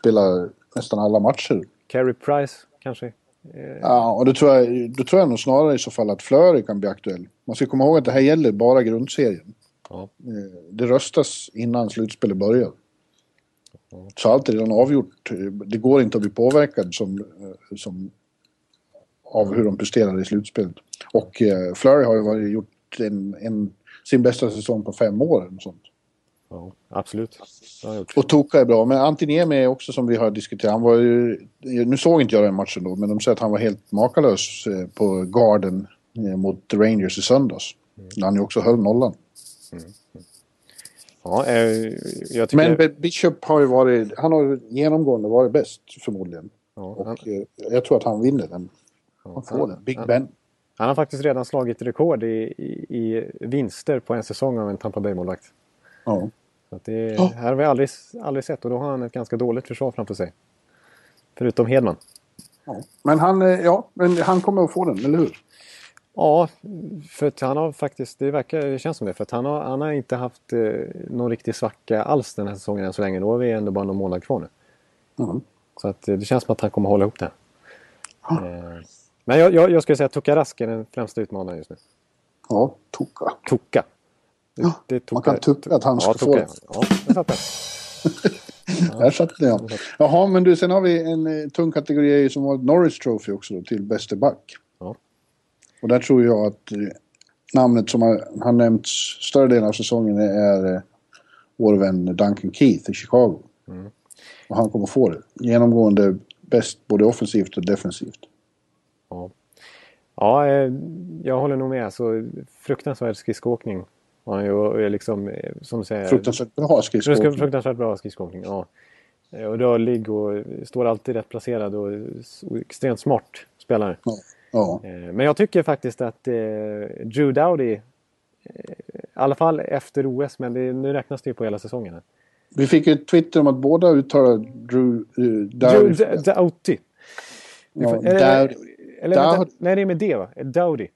spelat nästan alla matcher. Carey Price kanske? Eh, ja, och då tror, jag, då tror jag nog snarare i så fall att Flöry kan bli aktuell. Man ska komma ihåg att det här gäller bara grundserien. Ja. Eh, det röstas innan slutspelet börjar. Så allt är redan avgjort. Det går inte att bli påverkad som, som av hur de presterar i slutspelet. Och eh, Flurry har ju varit, gjort en, en, sin bästa säsong på fem år. Och sånt. Ja, absolut. Och Toka är bra, men Antiniemi är också som vi har diskuterat. Han var ju, nu såg inte jag den matchen då, men de säger att han var helt makalös eh, på garden eh, mot Rangers i söndags. Mm. Han ju också höll nollan. Mm. Ja, eh, jag tycker... Men Bishop har ju varit, han har genomgående varit bäst förmodligen. Ja, och han... jag tror att han vinner den. Han får den, Big Ben. Han har faktiskt redan slagit rekord i, i, i vinster på en säsong av en Tampa Bay-målvakt. Ja. Så det oh. här har vi aldrig, aldrig sett och då har han ett ganska dåligt försvar framför sig. Förutom Hedman. Ja. Men han, eh, ja, men han kommer att få den, eller hur? Ja, för att han har faktiskt, det, verkar, det känns som det, för att han har, han har inte haft eh, någon riktig svacka alls den här säsongen än så länge. Då har vi ändå bara någon månad kvar nu. Mm. Så att eh, det känns som att han kommer hålla ihop det. Ah. Eh, men jag, jag, jag skulle säga att Tuka Rask är den främsta utmanaren just nu. Ja, Tuka. Tuka. Ja, det man kan tycka att han ja, ska få det. Ja, det satt den. Där satt ja. Jaha, men du, sen har vi en eh, tung kategori som var Norris Trophy också då, till bäste back. Ja. Och där tror jag att eh, namnet som har, har nämnts större delen av säsongen är eh, vår vän Duncan Keith i Chicago. Mm. Och han kommer få det. Genomgående bäst både offensivt och defensivt. Ja, ja eh, jag håller nog med. Alltså, fruktansvärd skridskoåkning han är liksom, som säger... Fruktansvärt bra skridskoåkning. Fruktansvärt bra skridskoåkning, ja. Och rörlig och står alltid rätt placerad och, och extremt smart spelare. Ja. Ja. Eh, men jag tycker faktiskt att eh, Drew Dowdy, i alla fall efter OS, men det, nu räknas det ju på hela säsongen. Vi fick ju ett Twitter om att båda uttalar Drew uh, Dowdy. Drew Doughty. Ja, eller, eller, nej, det är med D va? Dowdy.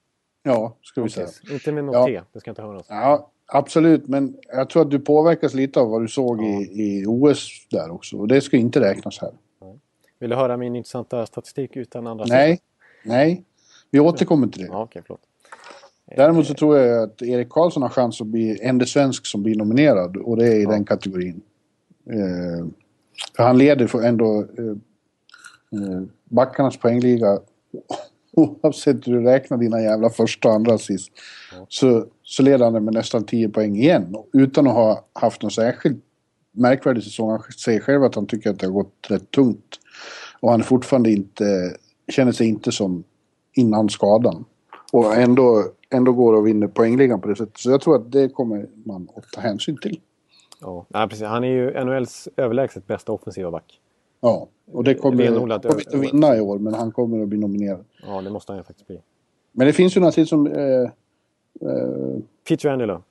Ja, ska vi säga. Inte med något ja. T, det ska inte höras. Ja, Absolut, men jag tror att du påverkas lite av vad du såg ja. i, i OS där också. Och det ska inte räknas här. Vill du höra min intressanta statistik utan andra Nej, sidan? Nej. Vi återkommer till det. Ja, okay, förlåt. Däremot så tror jag att Erik Karlsson har chans att bli enda svensk som blir nominerad och det är i ja. den kategorin. Eh, för han leder för ändå eh, eh, backarnas poängliga oavsett hur du räknar dina jävla första och andra sist. Ja. Så, så leder han med nästan 10 poäng igen utan att ha haft någon särskilt märkvärdig säsong. Han säger själv att han tycker att det har gått rätt tungt. Och han är fortfarande inte, känner sig inte som innan skadan. Och ändå, ändå går och vinner poängligan på det sättet. Så jag tror att det kommer man att ta hänsyn till. Ja, ja precis. Han är ju NHLs överlägset bästa offensiva back. Ja, och det kommer, kommer inte att vinna i år, men han kommer att bli nominerad. Ja, det måste han ju faktiskt bli. Men det finns ju några som... Eh, eh, Peter Angelo.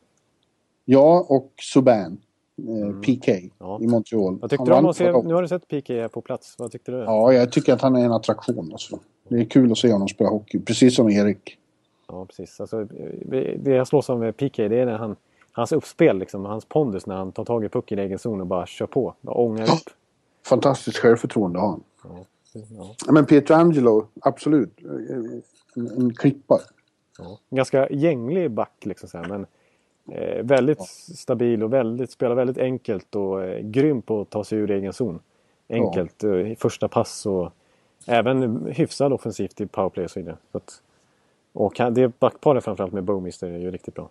Ja, och Subban. Eh, mm. PK ja. i Montreal. Vad tyckte du om att se, nu har du sett PK på plats. Vad tyckte du? Ja, jag tycker att han är en attraktion. Alltså. Det är kul att se honom spela hockey, precis som Erik. Ja, precis. Alltså, det jag slås av med PK det är när han, hans uppspel, liksom, hans pondus när han tar tag i pucken i egen zon och bara kör på. Bara ångar upp. Fantastiskt självförtroende har han. Ja, ja. Men Pietrangelo, absolut. En, en klippa. Ja. Ganska gänglig back liksom så här, men Eh, väldigt ja. stabil och väldigt, spelar väldigt enkelt och eh, grym på att ta sig ur egen zon. Enkelt, ja. eh, första pass och även hyfsad offensivt i powerplay och så vidare. Så att, och det backparet framförallt med Bowmister är ju riktigt bra.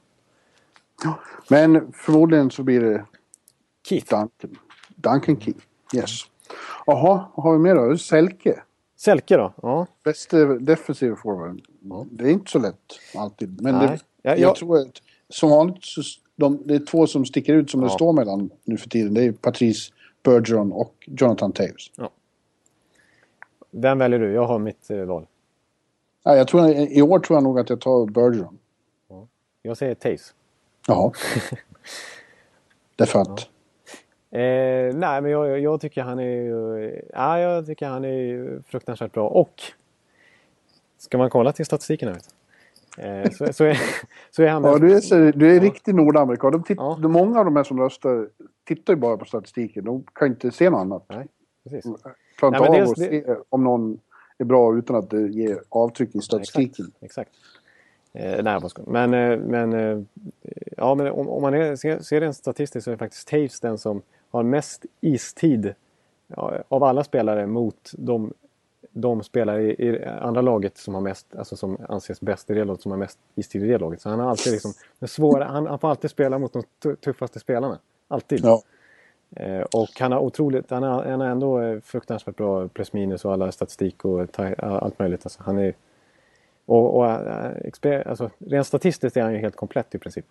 Ja. Men förmodligen så blir det Keith. Duncan. Duncan Keith, yes. Jaha, vad har vi mer då? Selke. Selke då? Ja. Bästa defensiva forward. Ja. Det är inte så lätt alltid. Men det, ja, jag, tror att som vanligt så de, det är två som sticker ut som ja. det står mellan nu för tiden. Det är Patrice Bergeron och Jonathan Taves. Ja. Vem väljer du? Jag har mitt eh, val. Ja, jag tror, I år tror jag nog att jag tar Bergeron. Ja. Jag säger Taves. Jaha. Därför att? Ja. Eh, nej, men jag, jag, tycker han är ja, jag tycker han är fruktansvärt bra. Och ska man kolla till statistiken här? Eh, så, så, är, så är han... Ja, du är, så, du är riktig nordamerikan. De titt, ja. Många av de här som röstar tittar ju bara på statistiken. De kan inte se något annat. Nej, precis. Klarar inte av dels, att se om någon är bra utan att det ger avtryck i statistiken. exakt. exakt. Eh, nej, men, eh, men, eh, ja, men om, om man är, ser, ser det statistiskt så är det faktiskt Taves den som har mest istid ja, av alla spelare mot de de spelare i, i, andra laget som har mest, alltså som anses bäst i det laget, som har mest istid i det laget. Så han har alltid liksom, den svåra, han, han får alltid spela mot de tuffaste spelarna. Alltid. Ja. Eh, och han har otroligt, han har, han har ändå eh, fruktansvärt bra plus minus och alla statistik och allt möjligt. Alltså, han är, och, och äh, alltså, rent statistiskt är han ju helt komplett i princip.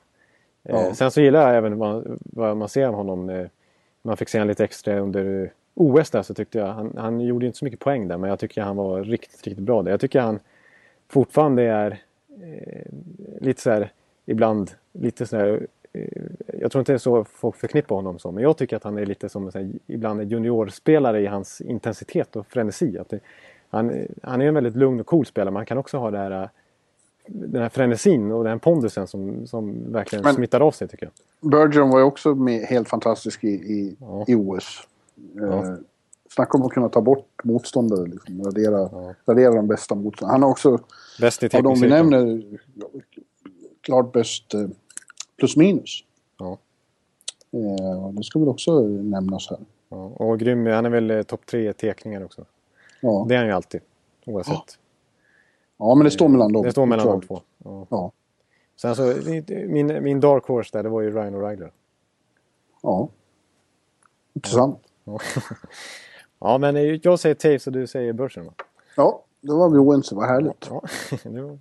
Eh, ja. Sen så gillar jag även vad, vad man ser av honom. Eh, man fick se honom lite extra under OS där så tyckte jag, han, han gjorde inte så mycket poäng där men jag tycker han var riktigt, riktigt bra där. Jag tycker han fortfarande är eh, lite så här ibland lite så här, eh, jag tror inte det är så folk förknippar honom som, men jag tycker att han är lite som här, ibland en juniorspelare i hans intensitet och frenesi. Att det, han, han är en väldigt lugn och cool spelare, men han kan också ha det här den här frenesin och den pondusen som, som verkligen men, smittar av sig tycker jag. Bergeron var ju också med, helt fantastisk i, i, ja. i OS. Ja. Eh, snacka om att kunna ta bort motståndare. Liksom, radera, ja. radera de bästa motståndarna. Han har också, bäst i av de vi nämner, klart bäst eh, plus minus. Ja. Eh, det ska väl också nämnas här. Ja, och grym, han är väl eh, topp tre tekningar också. Ja. Det är han ju alltid, oavsett. Ja, ja men det står mellan dem. Det står mellan de två. Ja. ja. Sen så, min, min dark horse där, det var ju Ryan O'Reilly. Ja. Intressant. Ja, men jag säger Taves och du säger Börsen va? Ja, då var vi oense. Vad härligt. Ja, det var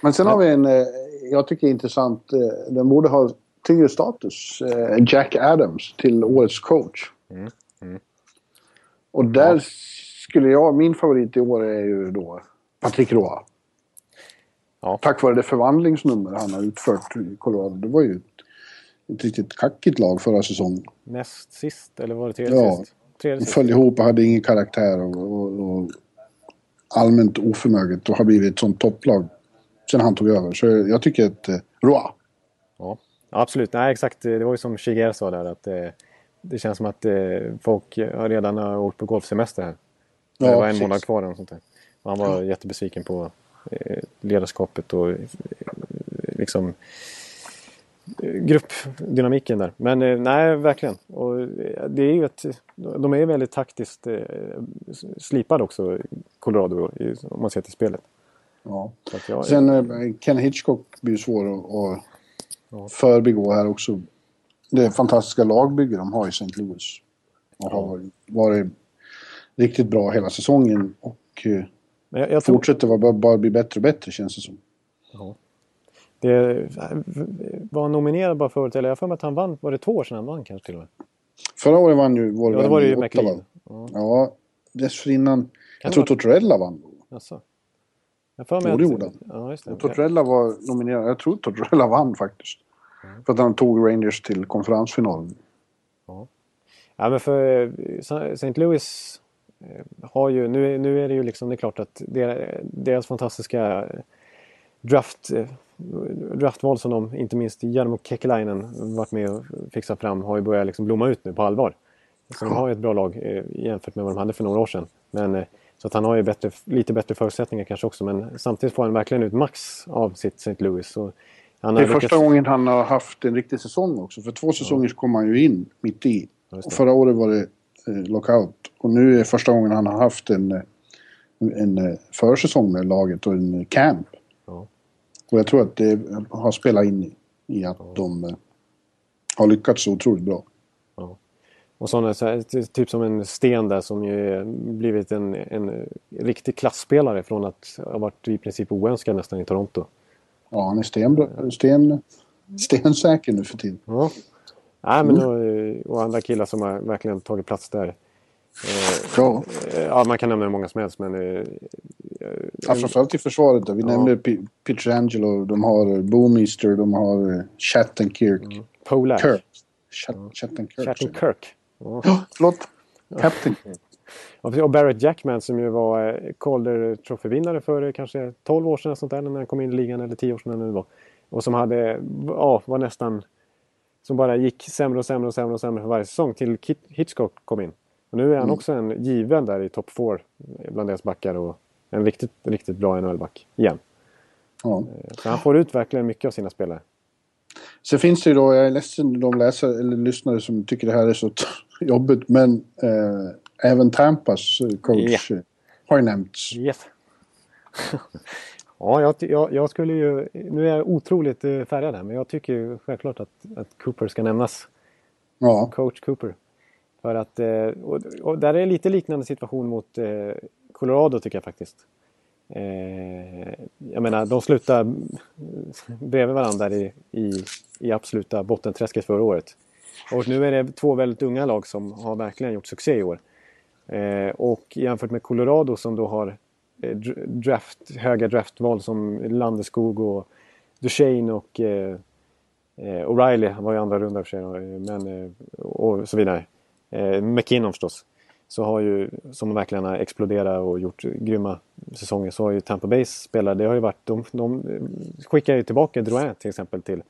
Men sen har vi en, eh, jag tycker intressant, eh, den borde ha tyngre status. Eh, Jack Adams till årets coach. Mm. Mm. Och där ja. skulle jag, min favorit i år är ju då Patrick Roy. Ja. Tack vare det förvandlingsnummer han har utfört i Colorado. Det var ju ett riktigt kackigt lag förra säsongen. Näst sist, eller var det tredje ja, sist? Tredje de föll ihop och hade ingen karaktär och, och, och allmänt oförmöget och har blivit ett sånt topplag sen han tog över. Så jag tycker att eh, Roa. Ja. Absolut, nej exakt. Det var ju som Shiger sa där att eh, det känns som att eh, folk redan har åkt på golfsemester här. Ja, det var en precis. månad kvar eller sånt där. Han var ja. jättebesviken på eh, ledarskapet och eh, liksom gruppdynamiken där. Men eh, nej, verkligen. Och eh, det är ju ett, de är väldigt taktiskt eh, slipade också, Colorado, om man ser till spelet. Ja. Jag, Sen Ken Hitchcock blir svår att, ja. förbigå här också. Det fantastiska lagbygge de har i St. Louis. Och har varit riktigt bra hela säsongen och jag, jag fortsätter tror... bara, bara bli bättre och bättre känns det som. Ja. Det var han nominerad bara förut, eller jag har för mig att han vann, var det två år sedan han vann kanske till och med? Förra året vann ju vår ja, vän var det ju McLean. Ja. ja, dessförinnan, kan jag tror Tortorella vann. Alltså. Jag får med jo, det Ja, just det. Tortorella var nominerad, jag tror Tortorella vann faktiskt. Mm. För att han tog Rangers till konferensfinalen. Ja. ja, men för St. Louis eh, har ju, nu, nu är det ju liksom, det är klart att deras fantastiska draft, eh, draftval som de, inte minst Jarmo Kekalainen varit med och fixat fram, har ju börjat liksom blomma ut nu på allvar. Så de har ju ett bra lag eh, jämfört med vad de hade för några år sedan. Men, eh, så att han har ju bättre, lite bättre förutsättningar kanske också men samtidigt får han verkligen ut max av sitt St. Louis. Det är första gången han har haft en riktig säsong också. För två säsonger ja. kom han ju in mitt i. Och förra året var det lockout. Och nu är första gången han har haft en, en, en försäsong med laget och en camp. Och jag tror att det har spelat in i, i att ja. de eh, har lyckats så otroligt bra. Ja. Och sådana, så typ som en Sten där som ju blivit en, en riktig klassspelare från att ha varit i princip oönskad nästan i Toronto. Ja, han är sten, sten, stensäker nu för tiden. Ja. Nej, men mm. och, och andra killar som har verkligen tagit plats där. Eh, ja. Eh, ja, man kan nämna hur många som helst men... Eh, ja, framförallt i försvaret då. Vi ja. nämnde Pietrangelo, de har Boomister, de har Chattenkirk. Mm. Polak. Kirk. Chat Chattenkirk. Chattenkirk. Ja. Oh, förlåt. Captain. Och Barrett Jackman som ju var Calder Trophy-vinnare för kanske 12 år sedan sånt där, när han kom in i ligan, eller 10 år sedan nu var. Och som hade, ja, var nästan... Som bara gick sämre och sämre och sämre och sämre för varje säsong till Hitchcock kom in. Och nu är han mm. också en given där i topp 4 bland deras backar och en riktigt, riktigt bra NHL-back igen. Ja. Eh, så han får ut verkligen mycket av sina spelare. Sen finns det ju då, jag är ledsen de läsare eller lyssnare som tycker det här är så jobbigt, men eh, även Tampas coach yeah. har ju nämnts. Yes. ja, jag, jag, jag, skulle ju, nu är jag otroligt eh, färgad här, men jag tycker ju självklart att, att Cooper ska nämnas. Ja. Coach Cooper. För att, eh, och, och där är lite liknande situation mot eh, Colorado tycker jag faktiskt. Eh, jag menar, de slutade bredvid varandra i, i, i absoluta bottenträsket förra året. Och nu är det två väldigt unga lag som har verkligen gjort succé i år. och jämfört med Colorado som då har draft, höga draftval som Landeskog och Duchene och eh, O'Reilly var i andra runda för sig, men, och så vidare eh, McKinnon förstås, så har ju, som verkligen har exploderat och gjort grymma säsonger, så har ju Tampa Bay spelare, det har ju varit, de, de skickar ju tillbaka Drouin till exempel till,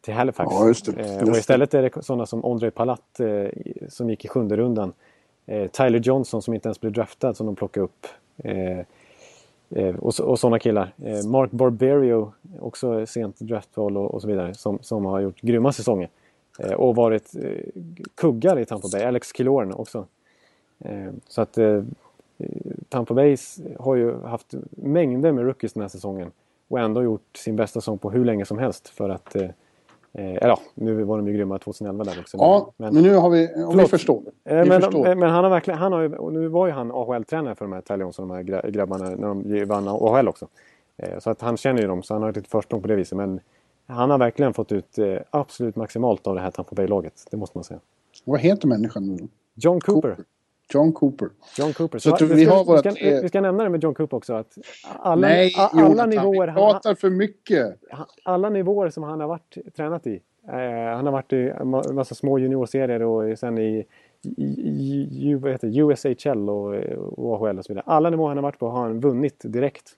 till Halifax. Ja, just det, just eh, och istället är det sådana som André Palat eh, som gick i sjunde rundan. Eh, Tyler Johnson som inte ens blev draftad som de plockade upp. Eh, eh, och, och sådana killar. Mark Barberio, också sent draftval och, och så vidare, som, som har gjort grymma säsonger. Eh, och varit eh, kuggar i Tampa Bay. Alex Killorn också. Eh, så att Tampa Bay har ju haft mängder med rookies den här säsongen. Och ändå gjort sin bästa säsong på hur länge som helst för att eller ja, nu var de ju grymma 2011 där också. Ja, men, men nu har vi, om vi förstår. Vi men, förstår. men han har verkligen, han har ju, nu var ju han AHL-tränare för de här Tyler Johnson, de här grabbarna, när de vann AHL också. Så att han känner ju dem, så han har ett litet försprång på det viset. Men han har verkligen fått ut eh, absolut maximalt av det här Tampa Bay-laget. Det måste man säga. Vad heter människan nu John Cooper. Cooper. John Cooper. John Cooper. Så, så vi, vårat, vi, ska, vi ska nämna det med John Cooper också. Att alla, nej, alla Jonathan, nivåer... Vi pratar för mycket. Alla nivåer som han har varit tränat i. Eh, han har varit i en massa små juniorserier och sen i, i, i vad heter, USHL och, och AHL och så vidare. Alla nivåer han har varit på har han vunnit direkt.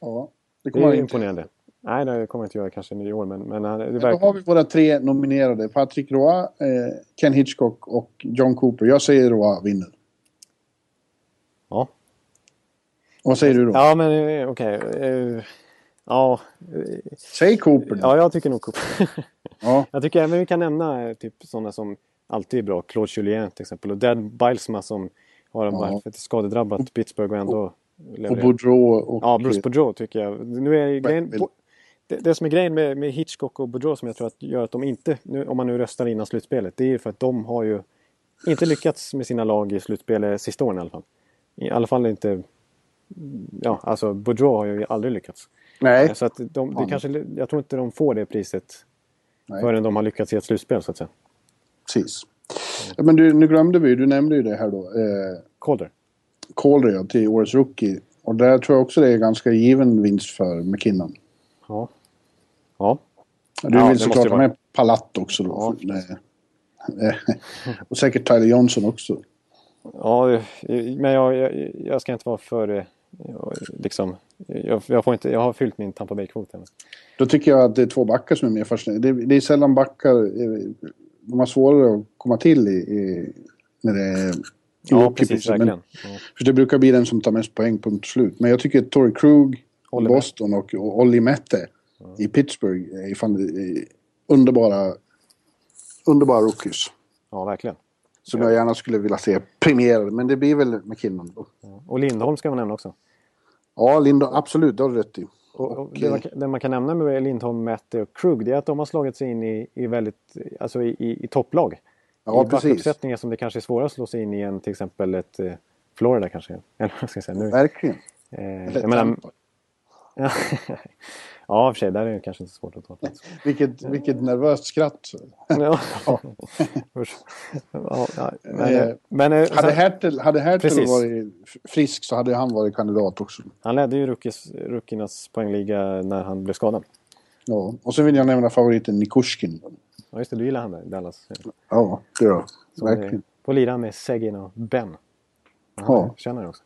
Ja, det, det är imponerande. Nej, det kommer jag inte göra kanske i år, men... men det verkar... Då har vi våra tre nominerade. Patrick Roy, eh, Ken Hitchcock och John Cooper. Jag säger Roy vinner. Ja. Vad säger du då? Ja, men eh, okej. Okay. Uh, eh, ja. Säg Cooper. Ja, jag tycker nog Cooper. ja. Jag tycker även vi kan nämna typ sådana som alltid är bra. Claude Julien till exempel. Och Dad Bilesma som har en ja. skadedrabbat Pittsburgh och ändå och Boudreau och... Ja, Bruce Boudreau tycker jag. Nu är grejen, det, det som är grejen med, med Hitchcock och Boudreau som jag tror att gör att de inte, nu, om man nu röstar innan slutspelet, det är ju för att de har ju inte lyckats med sina lag i slutspelet sista åren i alla fall. I alla fall inte... Ja, alltså Boudreau har ju aldrig lyckats. Nej. Så att de, det kanske, jag tror inte de får det priset Nej. förrän de har lyckats i ett slutspel så att säga. Precis. Men du, nu glömde vi, du nämnde ju det här då. Eh, Calder. Calder ja, till årets rookie. Och där tror jag också det är ganska given vinst för McKinnon. Ja. Ja. Du ja, vill såklart ha med Palat också då. Ja. och säkert Tyler Johnson också. Ja, men jag, jag, jag ska inte vara för... Liksom, jag, jag, får inte, jag har fyllt min Tampa Bay-kvot. Då tycker jag att det är två backar som är mer fascinerande. Det, det är sällan backar... De har svårare att komma till i, i när det är Ja, precis. Verkligen. Ja. För det brukar bli den som tar mest poäng, punkt slut. Men jag tycker att Torrey Krug i Boston och, och Olli Mette ja. i Pittsburgh fan, är underbara, underbara rookies. Ja, verkligen. Som jag gärna skulle vilja se premierade, men det blir väl McKinnon då. Ja. Och Lindholm ska man nämna också. Ja, Lindholm, absolut, det har du rätt i. Och, och det, man, det, man, kan nämna med Lindholm, Mette och Krug det är att de har slagit sig in i, i väldigt, alltså i, i, i topplag. Ja, I backuppsättningar som det kanske är svårare att slå sig in i än till exempel ett eh, Florida kanske. Eller vad ska jag säga nu? Verkligen. Eh, jag menar, ja, ja, för sig, där är det kanske inte så svårt att ta plats. vilket, vilket nervöst skratt. ja. ja. men, eh, men, eh, hade Hertel, hade Hertel varit frisk så hade han varit kandidat också. Han ledde ju rookiernas poängliga när han blev skadad. Ja, och så vill jag nämna favoriten Nikushkin. Ja just det, du gillar han där, Dallas. Ja, det gör jag. Verkligen. Får lira med Segin och Ben. Ja. ja. Känner också.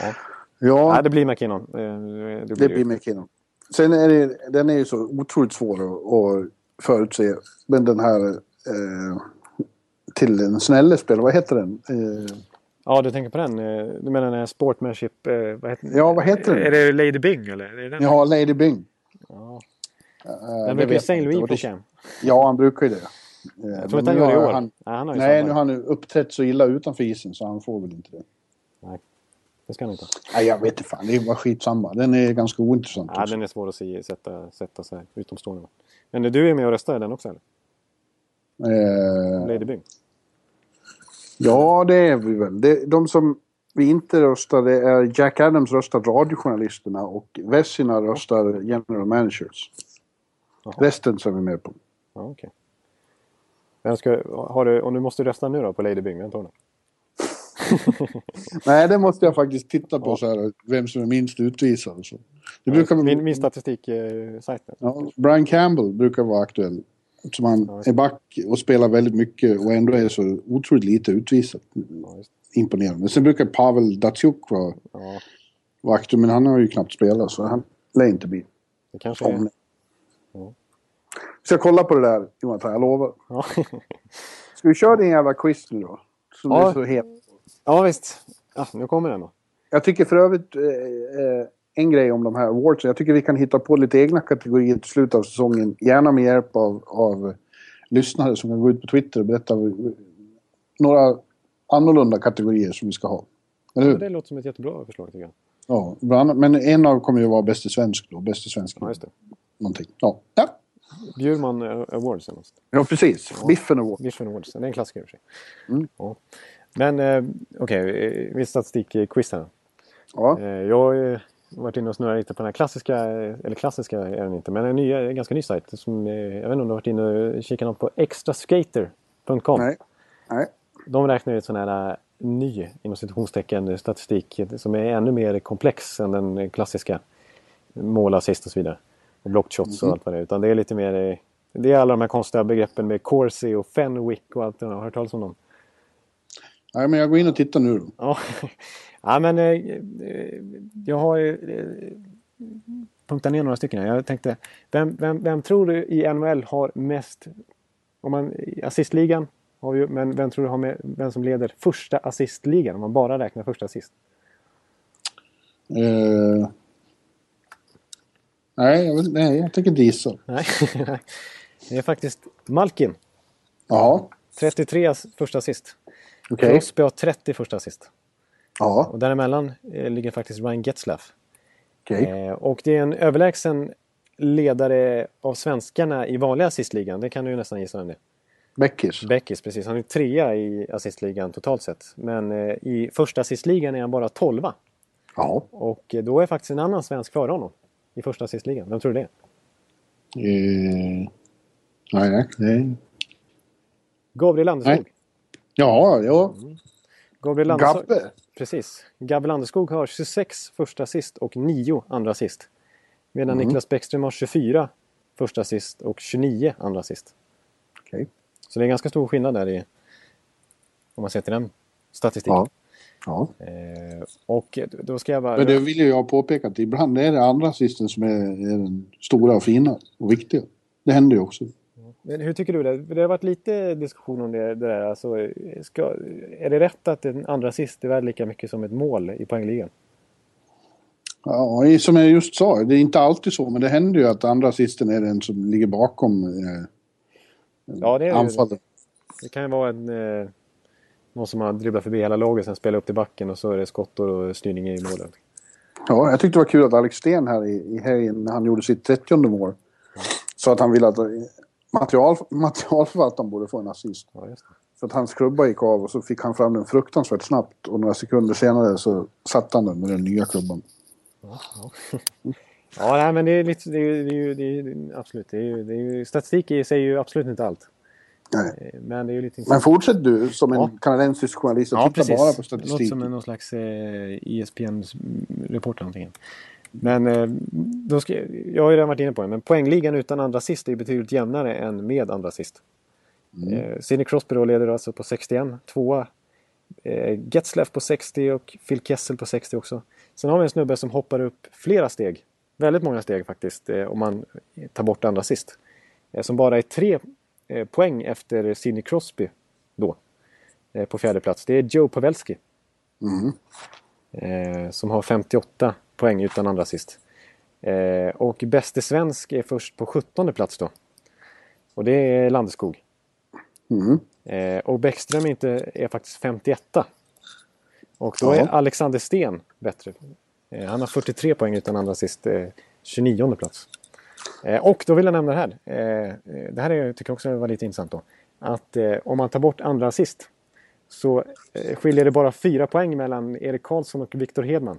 Ja. Ja. Nej, det blir McKinnon. Det blir, det blir McKinnon. Sen är det, den är ju så otroligt svår att, att förutse. Men den här eh, till en snällespel, vad heter den? Eh, Ja, du tänker på den? Eh, du menar den Sportmanship... Eh, vad heter, ja, vad heter den? Är det Lady Bing eller? Är det den? Ja, Lady Bing. Ja. Uh, den brukar ju Saint Louis känn. Ja, han brukar ju det. Jag tror inte han gör det i år. Han, nej, han har nej nu har han uppträtt så illa utanför isen så han får väl inte det. Nej, det ska han inte. Nej, jag vet inte fan. Det är bara skitsamma. Den är ganska ointressant. Ja, också. den är svår att se, sätta, sätta sig utomstående. Men du är med och röstar i den också eller? Eh... Lady Bing? Ja, det är vi väl. Det, de som vi inte röstar det är Jack Adams röstar radiojournalisterna och Vessina röstar general managers. Aha. Resten så är vi med på. Ja, okay. Vem ska, har du, om du måste rösta nu då på Lady Bing, vem tar du? Nej, det måste jag faktiskt titta på ja. så här, vem som är minst utvisad så. Det brukar min, min statistiksajt. Eh, ja, Brian Campbell brukar vara aktuell. Som han är back och spelar väldigt mycket och ändå är så otroligt lite utvisad. Imponerande. Sen brukar Pavel Datsjuk vara, ja. vara aktuell, men han har ju knappt spelat så han lär inte bli. Det kanske är. Ja. Ska jag kolla på det där Jonathan, jag lovar. Ja. Ska vi köra din jävla quiz nu då? Som ja. är så het. Ja visst. Ja, nu kommer den då. Jag tycker för övrigt eh, eh, en grej om de här awardsen. Jag tycker vi kan hitta på lite egna kategorier till slutet av säsongen. Gärna med hjälp av, av lyssnare som kan gå ut på Twitter och berätta några annorlunda kategorier som vi ska ha. Eller hur? Ja, det låter som ett jättebra förslag tycker jag. Ja, men en av kommer ju vara Bäste svensk då. Bäste svensk. Ja, just det. Någonting. Ja. ja. Bjurman Awards eller något. Ja, precis. Ja. Biffen Awards. Biffen Awards. Det är en klassiker i och för sig. Mm. Ja. Men eh, okej, okay, eh, viss statistikquiz här. Ja. Eh, jag har varit inne och snurrat lite på den här klassiska, eller klassiska är den inte, men en, ny, en ganska ny sajt. Som, jag vet inte om du har varit inne och kikat något på extraskater.com? Nej. Nej. De räknar ut sån här ny, inom citationstecken, statistik som är ännu mer komplex än den klassiska mål, assist och så vidare. Och blockshots mm. och allt vad det är. Utan det är lite mer... Det är alla de här konstiga begreppen med Corsi och Fenwick och allt det där. Har du hört talas om dem? Nej, men jag går in och tittar nu då. Ja, ja men eh, jag har... Eh, punkta ner några stycken. Jag tänkte, vem, vem, vem tror du i NHL har mest... Om man, assistligan har vi, men vem tror du har med, vem som leder första assistligan om man bara räknar första assist? Uh, nej, jag, nej, jag tänker gissa. Nej, det är faktiskt Malkin. Ja. 33 första assist. Okay. Crosby har 30 första assist. Ja. Och däremellan eh, ligger faktiskt Ryan Getzlaff. Okay. Eh, och det är en överlägsen ledare av svenskarna i vanliga assistligan. Det kan du ju nästan gissa vem det är. Beckis. Beckis, precis. Han är trea i assistligan totalt sett. Men eh, i första assistligan är han bara tolva. Ja. Och eh, då är faktiskt en annan svensk före honom. I första assistligan. Vem tror du det är? Eh, nej, nej. Gabriel Landeskog. Nej. Ja, ja. Mm. Gabriel Landeskog. Gabbe. Precis. Gabriel Landeskog har 26 första assist och 9 andra assist. Medan mm. Niklas Bäckström har 24 första assist och 29 andra assist. Okay. Så det är ganska stor skillnad där i, om man ser till den statistiken. Ja. Ja. Eh, och då ska jag bara... Men det vill ju jag påpeka att ibland är det andra assisten som är, är den stora och fina och viktiga. Det händer ju också. Men hur tycker du det? Det har varit lite diskussion om det, det där. Alltså, ska, är det rätt att en andra assist är värd lika mycket som ett mål i poängligan? Ja, som jag just sa, det är inte alltid så, men det händer ju att andra assisten är den som ligger bakom eh, ja, det är anfallet. Det. det kan ju vara en, eh, någon som har dribblat förbi hela laget, sen spelar upp till backen och så är det skott och styrning i målet. Ja, jag tyckte det var kul att Alex Sten här i, i helgen, när han gjorde sitt 30 mål, sa att han ville att material, materialförvaltaren borde få en assist. Ja, För att hans klubba gick av och så fick han fram den fruktansvärt snabbt och några sekunder senare så satte han den med den nya klubban. Ja, ja. ja nej, men det är, lite, det är, det är, det är absolut. Det är, det är, statistik säger ju absolut inte allt. Nej. Eh, men, det är ju lite Men fortsätt du som en ja. kanadensisk journalist och ja, titta precis. bara på statistik. Låter som någon slags eh, ESPN-reporter någonting. Men eh, då ska, jag har ju redan varit inne på det, men poängligan utan andra sist är betydligt jämnare än med andra sist. Mm. Eh, Sidney Crosby då leder alltså på 61, tvåa eh, Getzlaff på 60 och Phil Kessel på 60 också. Sen har vi en snubbe som hoppar upp flera steg, väldigt många steg faktiskt, om man tar bort andra sist. Som bara är tre poäng efter Sidney Crosby då, på fjärde plats. Det är Joe Pavelski. Mm. som har 58 poäng utan andra assist. Eh, och bäste svensk är först på 17 plats då. Och det är Landeskog. Mm. Eh, och Bäckström inte, är faktiskt 51 Och då är Alexander Sten bättre. Eh, han har 43 poäng utan andra assist, 29 eh, plats. Eh, och då vill jag nämna det här. Eh, det här är, tycker jag också var lite intressant då. Att om man tar bort andra assist så skiljer det bara fyra poäng mellan Erik Karlsson och Viktor Hedman.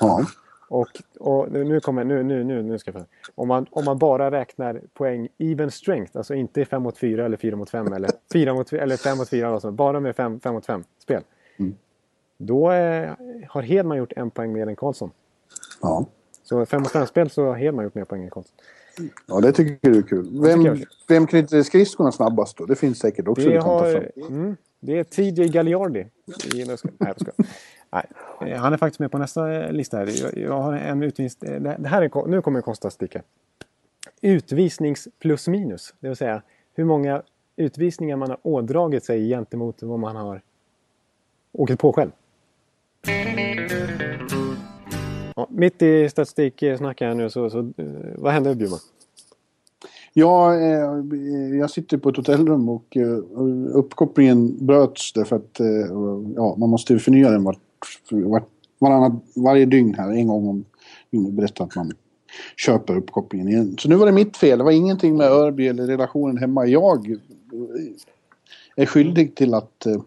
Ja. Och, och nu kommer, nu, nu, nu, nu ska jag om man, om man bara räknar poäng even strength, alltså inte 5 mot 4 eller 4 mot 5 eller 4 mot, eller 5 mot 4, alltså, bara med 5, 5 mot 5 spel. Mm. Då eh, har Hedman gjort en poäng mer än Karlsson. Ja. Så 5 mot 5 spel så har Hedman gjort mer poäng än Karlsson. Ja, det tycker du är kul. Vem, vem knyter skridskorna snabbast då? Det finns säkert också. Det, har, mm, det är TJ Gagliardi. I, nej, jag ska. Nej, eh, han är faktiskt med på nästa eh, lista. Här. Jag, jag har en utvisning. Eh, det här är, nu kommer en kostnadsstycke. Utvisnings plus minus. Det vill säga hur många utvisningar man har ådragit sig gentemot vad man har åkt på själv. Ja, mitt i statistiksnacket här nu så, så vad hände Bjurman? Ja, eh, jag sitter på ett hotellrum och eh, uppkopplingen bröts därför att eh, ja, man måste förnya den vart var, varannat, varje dygn här, en gång om dygnet, berättar att man köper uppkopplingen igen. Så nu var det mitt fel. Det var ingenting med Örby eller relationen hemma. Jag är skyldig till att uh,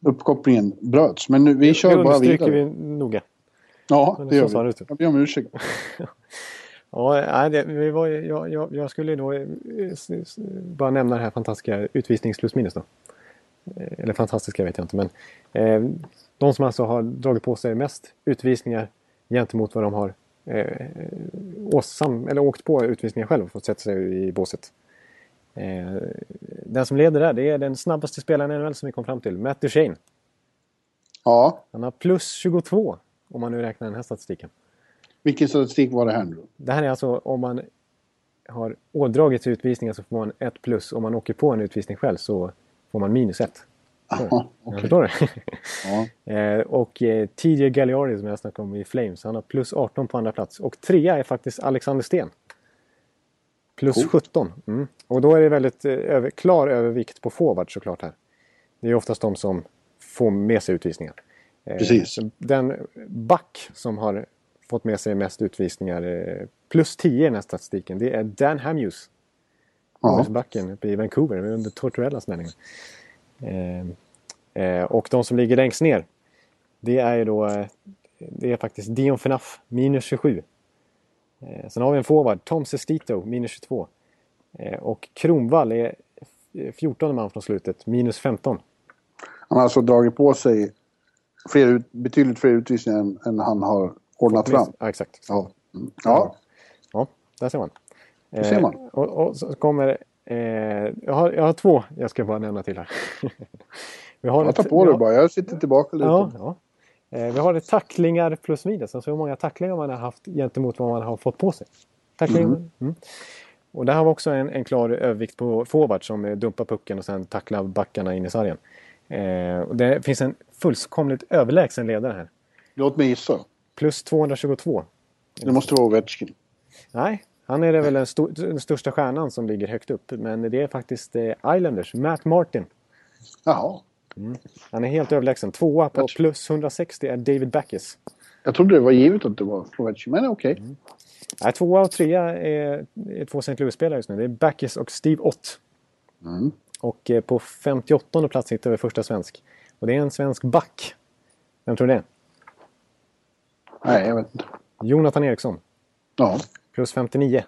uppkopplingen bröts. Men nu, vi kör det bara vidare. vi noga. Ja, det gör vi. Jag ber om ursäkt. Ja, det, vi var, jag, jag, jag skulle då eh, bara nämna det här fantastiska utvisnings plus minus då. Eh, eller fantastiska vet jag inte men eh, de som alltså har dragit på sig mest utvisningar gentemot vad de har eh, åsam, eller åkt på utvisningar själv och fått sätta sig i båset. Eh, den som leder där det är den snabbaste spelaren i NHL som vi kom fram till, Matt Duchene. Ja. Han har plus 22 om man nu räknar den här statistiken. Vilken statistik var det här nu? Det här är alltså om man har ådragits utvisningar så får man ett plus. Om man åker på en utvisning själv så får man minus ett. Aha, okay. Förstår du? ja. eh, och eh, TJ Gagliardi som jag snackade om i Flames, han har plus 18 på andra plats. Och trea är faktiskt Alexander Sten. Plus cool. 17. Mm. Och då är det väldigt eh, över, klar övervikt på forward såklart här. Det är oftast de som får med sig utvisningar. Eh, Precis. Den back som har fått med sig mest utvisningar, eh, plus 10 i den här statistiken, det är Dan Hamuse. Ja. Backen uppe i Vancouver under Tortorellas meningar. Eh, eh, och de som ligger längst ner, det är ju då eh, det är faktiskt Dion Phaneuf, minus 27. Eh, sen har vi en forward, Tom Sestito, minus 22. Eh, och Kronvall är 14 man från slutet, minus 15. Han har alltså dragit på sig fler, betydligt fler utvisningar än, än han har ordnat fram. Ja, exakt. Ja. Mm. ja. ja, där ser man. Det ser man. Eh, och, och, så kommer... Eh, jag, har, jag har två jag ska bara nämna till här. vi har jag tar på dig bara, jag sitter tillbaka lite. Ja, ja. Eh, vi har det tacklingar plus minus, alltså hur många tacklingar man har haft gentemot vad man har fått på sig. Tacklingar. Mm. Mm. Och där har vi också en, en klar övervikt på forward som dumpar pucken och sen tacklar backarna in i sargen. Eh, och det finns en fullkomligt överlägsen ledare här. Låt mig gissa. Plus 222. Det måste vara Ovechkin. Nej, han är väl den, st den, största stjärnan som ligger högt upp. Men det är faktiskt eh, Islanders, Matt Martin. Jaha. Mm. Han är helt överlägsen. Tvåa på plus 160 är David Backes. Jag trodde det var givet att det var Ovechkin, men okej. Okay. Mm. Nej, tvåa och trea är, är två St. Louis-spelare just nu. Det är Backes och Steve Ott. Mm. Och eh, på 58 plats hittar vi första svensk. Och det är en svensk back. Vem tror du det är? Nej, jag vet inte. Jonathan Eriksson. Ja. Plus 59.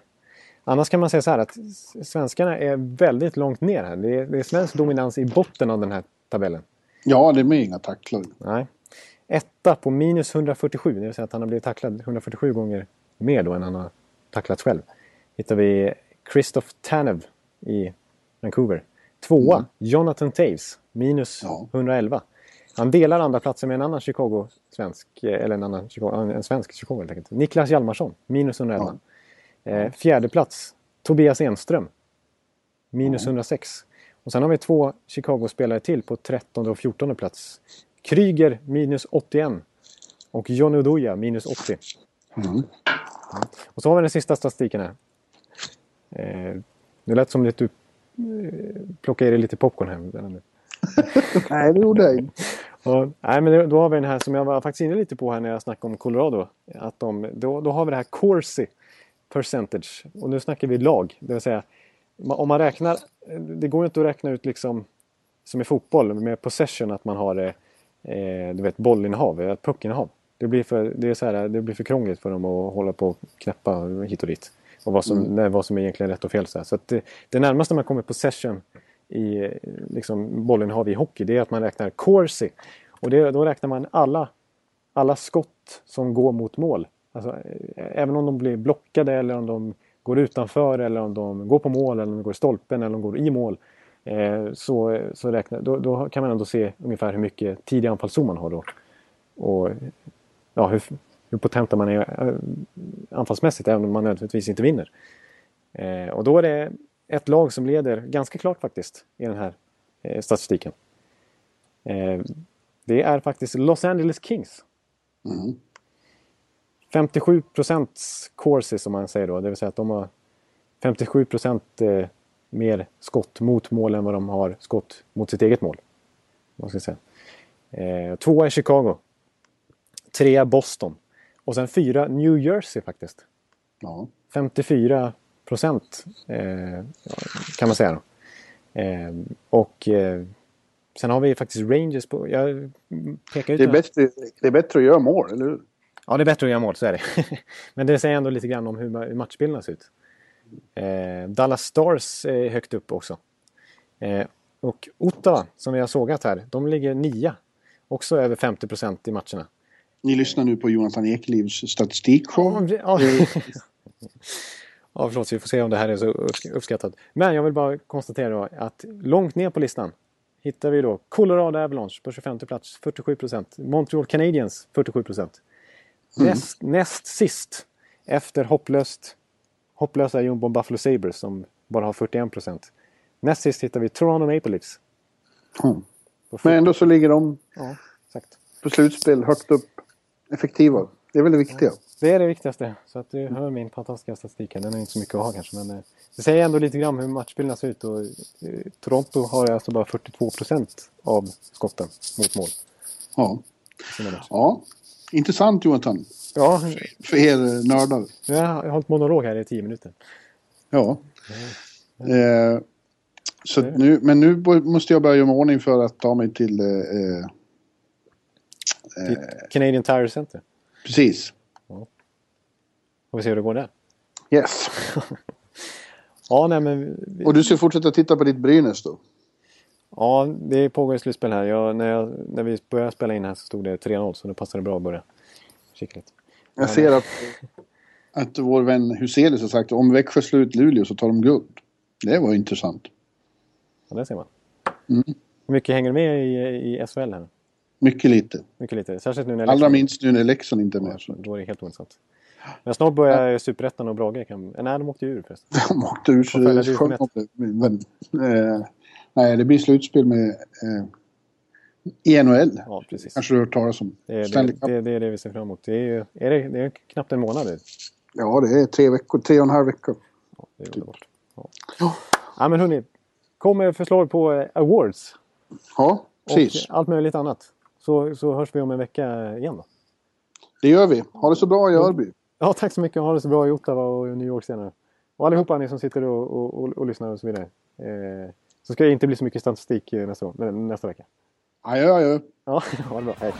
Annars kan man säga så här att svenskarna är väldigt långt ner här. Det är, det är svensk dominans i botten av den här tabellen. Ja, det är med inga tacklar. Nej. Etta på minus 147, det vill säga att han har blivit tacklad 147 gånger mer då än han har tacklat själv. Hittar vi Christoph Tanev i Vancouver. Tvåa, mm. Jonathan Taves, minus ja. 111. Han delar andra platsen med en annan Chicago-svensk, eh, eller en annan Chicago, en svensk Chicago helt enkelt. Niklas Hjalmarsson, minus 111. Ja. Eh, fjärde plats, Tobias Enström, minus ja. 106. Och sen har vi två Chicago-spelare till på 13 och 14 plats. Kryger, minus 81. Och John Oduya, minus 80. Mm. Och så har vi den sista statistiken här. Eh, det lät som att du eh, plockade i dig lite popcorn här. nej, det gjorde jag inte. Ja, nej, men då har vi den här som jag var faktiskt inne lite på här när jag snackade om Colorado. Att de, då, då har vi det här Corsi percentage. Och nu snackar vi lag. Det vill säga om man räknar. Det går inte att räkna ut liksom som i fotboll med possession att man har eh, du vet bollinnehav, ett puckinnehav. Det blir, för, det, är så här, det blir för krångligt för dem att hålla på och knäppa hit och dit. Och vad som, mm. vad som är egentligen rätt och fel. Så, här. så det, det närmaste man kommer possession i liksom, bollinnehav i hockey, det är att man räknar corsi. Och det, då räknar man alla, alla skott som går mot mål. Alltså, även om de blir blockade eller om de går utanför eller om de går på mål eller om de går i stolpen eller om de går i mål. Eh, så, så räknar, då, då, kan man ändå se ungefär hur mycket tid i anfallszon man har då. Och ja, hur, hur potenta man är eh, anfallsmässigt även om man nödvändigtvis inte vinner. Eh, och då är det ett lag som leder ganska klart faktiskt i den här eh, statistiken. Eh, det är faktiskt Los Angeles Kings. Mm. 57 procents courses som man säger då, det vill säga att de har 57 procent eh, mer skott mot mål än vad de har skott mot sitt eget mål. Man ska säga. Eh, tvåa är Chicago. Trea Boston. Och sen fyra New Jersey faktiskt. Ja. 54 procent eh, kan man säga. Eh, och eh, sen har vi faktiskt Rangers på... Jag pekar ut det, är bättre, det är bättre att göra mål, eller hur? Ja, det är bättre att göra mål, så är det. Men det säger ändå lite grann om hur matchbilderna ser ut. Eh, Dallas Stars är högt upp också. Eh, och Ottawa, som vi har sågat här, de ligger nia. Också över 50 procent i matcherna. Ni lyssnar nu på Jonathan Ekelivs statistikshow. Ja, Ja, förlåt, vi får se om det här är så uppskattat. Men jag vill bara konstatera då att långt ner på listan hittar vi då Colorado Avalanche på 25 plats, 47 procent. Montreal Canadiens, 47 procent. Mm. Näst, näst sist efter hopplöst, hopplösa jumbon Buffalo Sabres som bara har 41 procent. Näst sist hittar vi Toronto Maple Leafs. Mm. Men ändå så ligger de ja, exakt. på slutspel högt upp. Effektiva. Det är väl det viktiga. Ja, det är det viktigaste. Så att du hör min fantastiska statistik här. Den är inte så mycket att ha kanske. Men eh, det säger ändå lite grann hur matchbilderna ser ut. Och, eh, Toronto har alltså bara 42 procent av skotten mot mål. Ja. ja. Intressant Jonathan. Ja. För er nördar. Jag har hållit monolog här i tio minuter. Ja. Eh, så nu, men nu måste jag börja göra ordning för att ta mig till... Eh, eh, Canadian Tire Center? Precis. Ja. Får vi se hur det går där. Yes. ja, nej men... Och du ska fortsätta titta på ditt Brynäs då? Ja, det pågår ett slutspel här. Jag, när, jag, när vi började spela in här så stod det 3-0 så det passade bra att börja lite. Jag ser att, att vår vän Huselius har sagt att om Växjö slår ut Luleå så tar de guld. Det var intressant. Ja, det ser man. Mm. Hur mycket hänger med i, i SHL här? Mycket lite. Mycket lite. Särskilt nu när Allra minst nu när Leksand inte är med. Ja, då är det helt ointressant. Men snart börjar ja. Superettan och Brage. Kan... Nej, de åkte ju ur förresten. De åkte ur så det är skönt. Men, eh, nej, det blir slutspel med eh, i NHL. Ja, precis. Kanske du har hört talas om. Det är det, det, det, är det vi ser fram emot. Det är, är det, det är knappt en månad. Ja, det är tre veckor. Tre och en halv vecka. Ja, det är underbart. Ja. Oh. ja, men hörni. Kom med förslag på eh, awards. Ja, precis. Och allt möjligt annat. Så, så hörs vi om en vecka igen då. Det gör vi. Ha det så bra i Örby. Ja, tack så mycket. Ha det så bra i Ottawa och New York senare. Och allihopa ni som sitter och, och, och, och lyssnar och så vidare. Eh, så ska det inte bli så mycket statistik eh, nästa, år, nästa vecka. Adjö, adjö. Ja, ha det bra. Hej.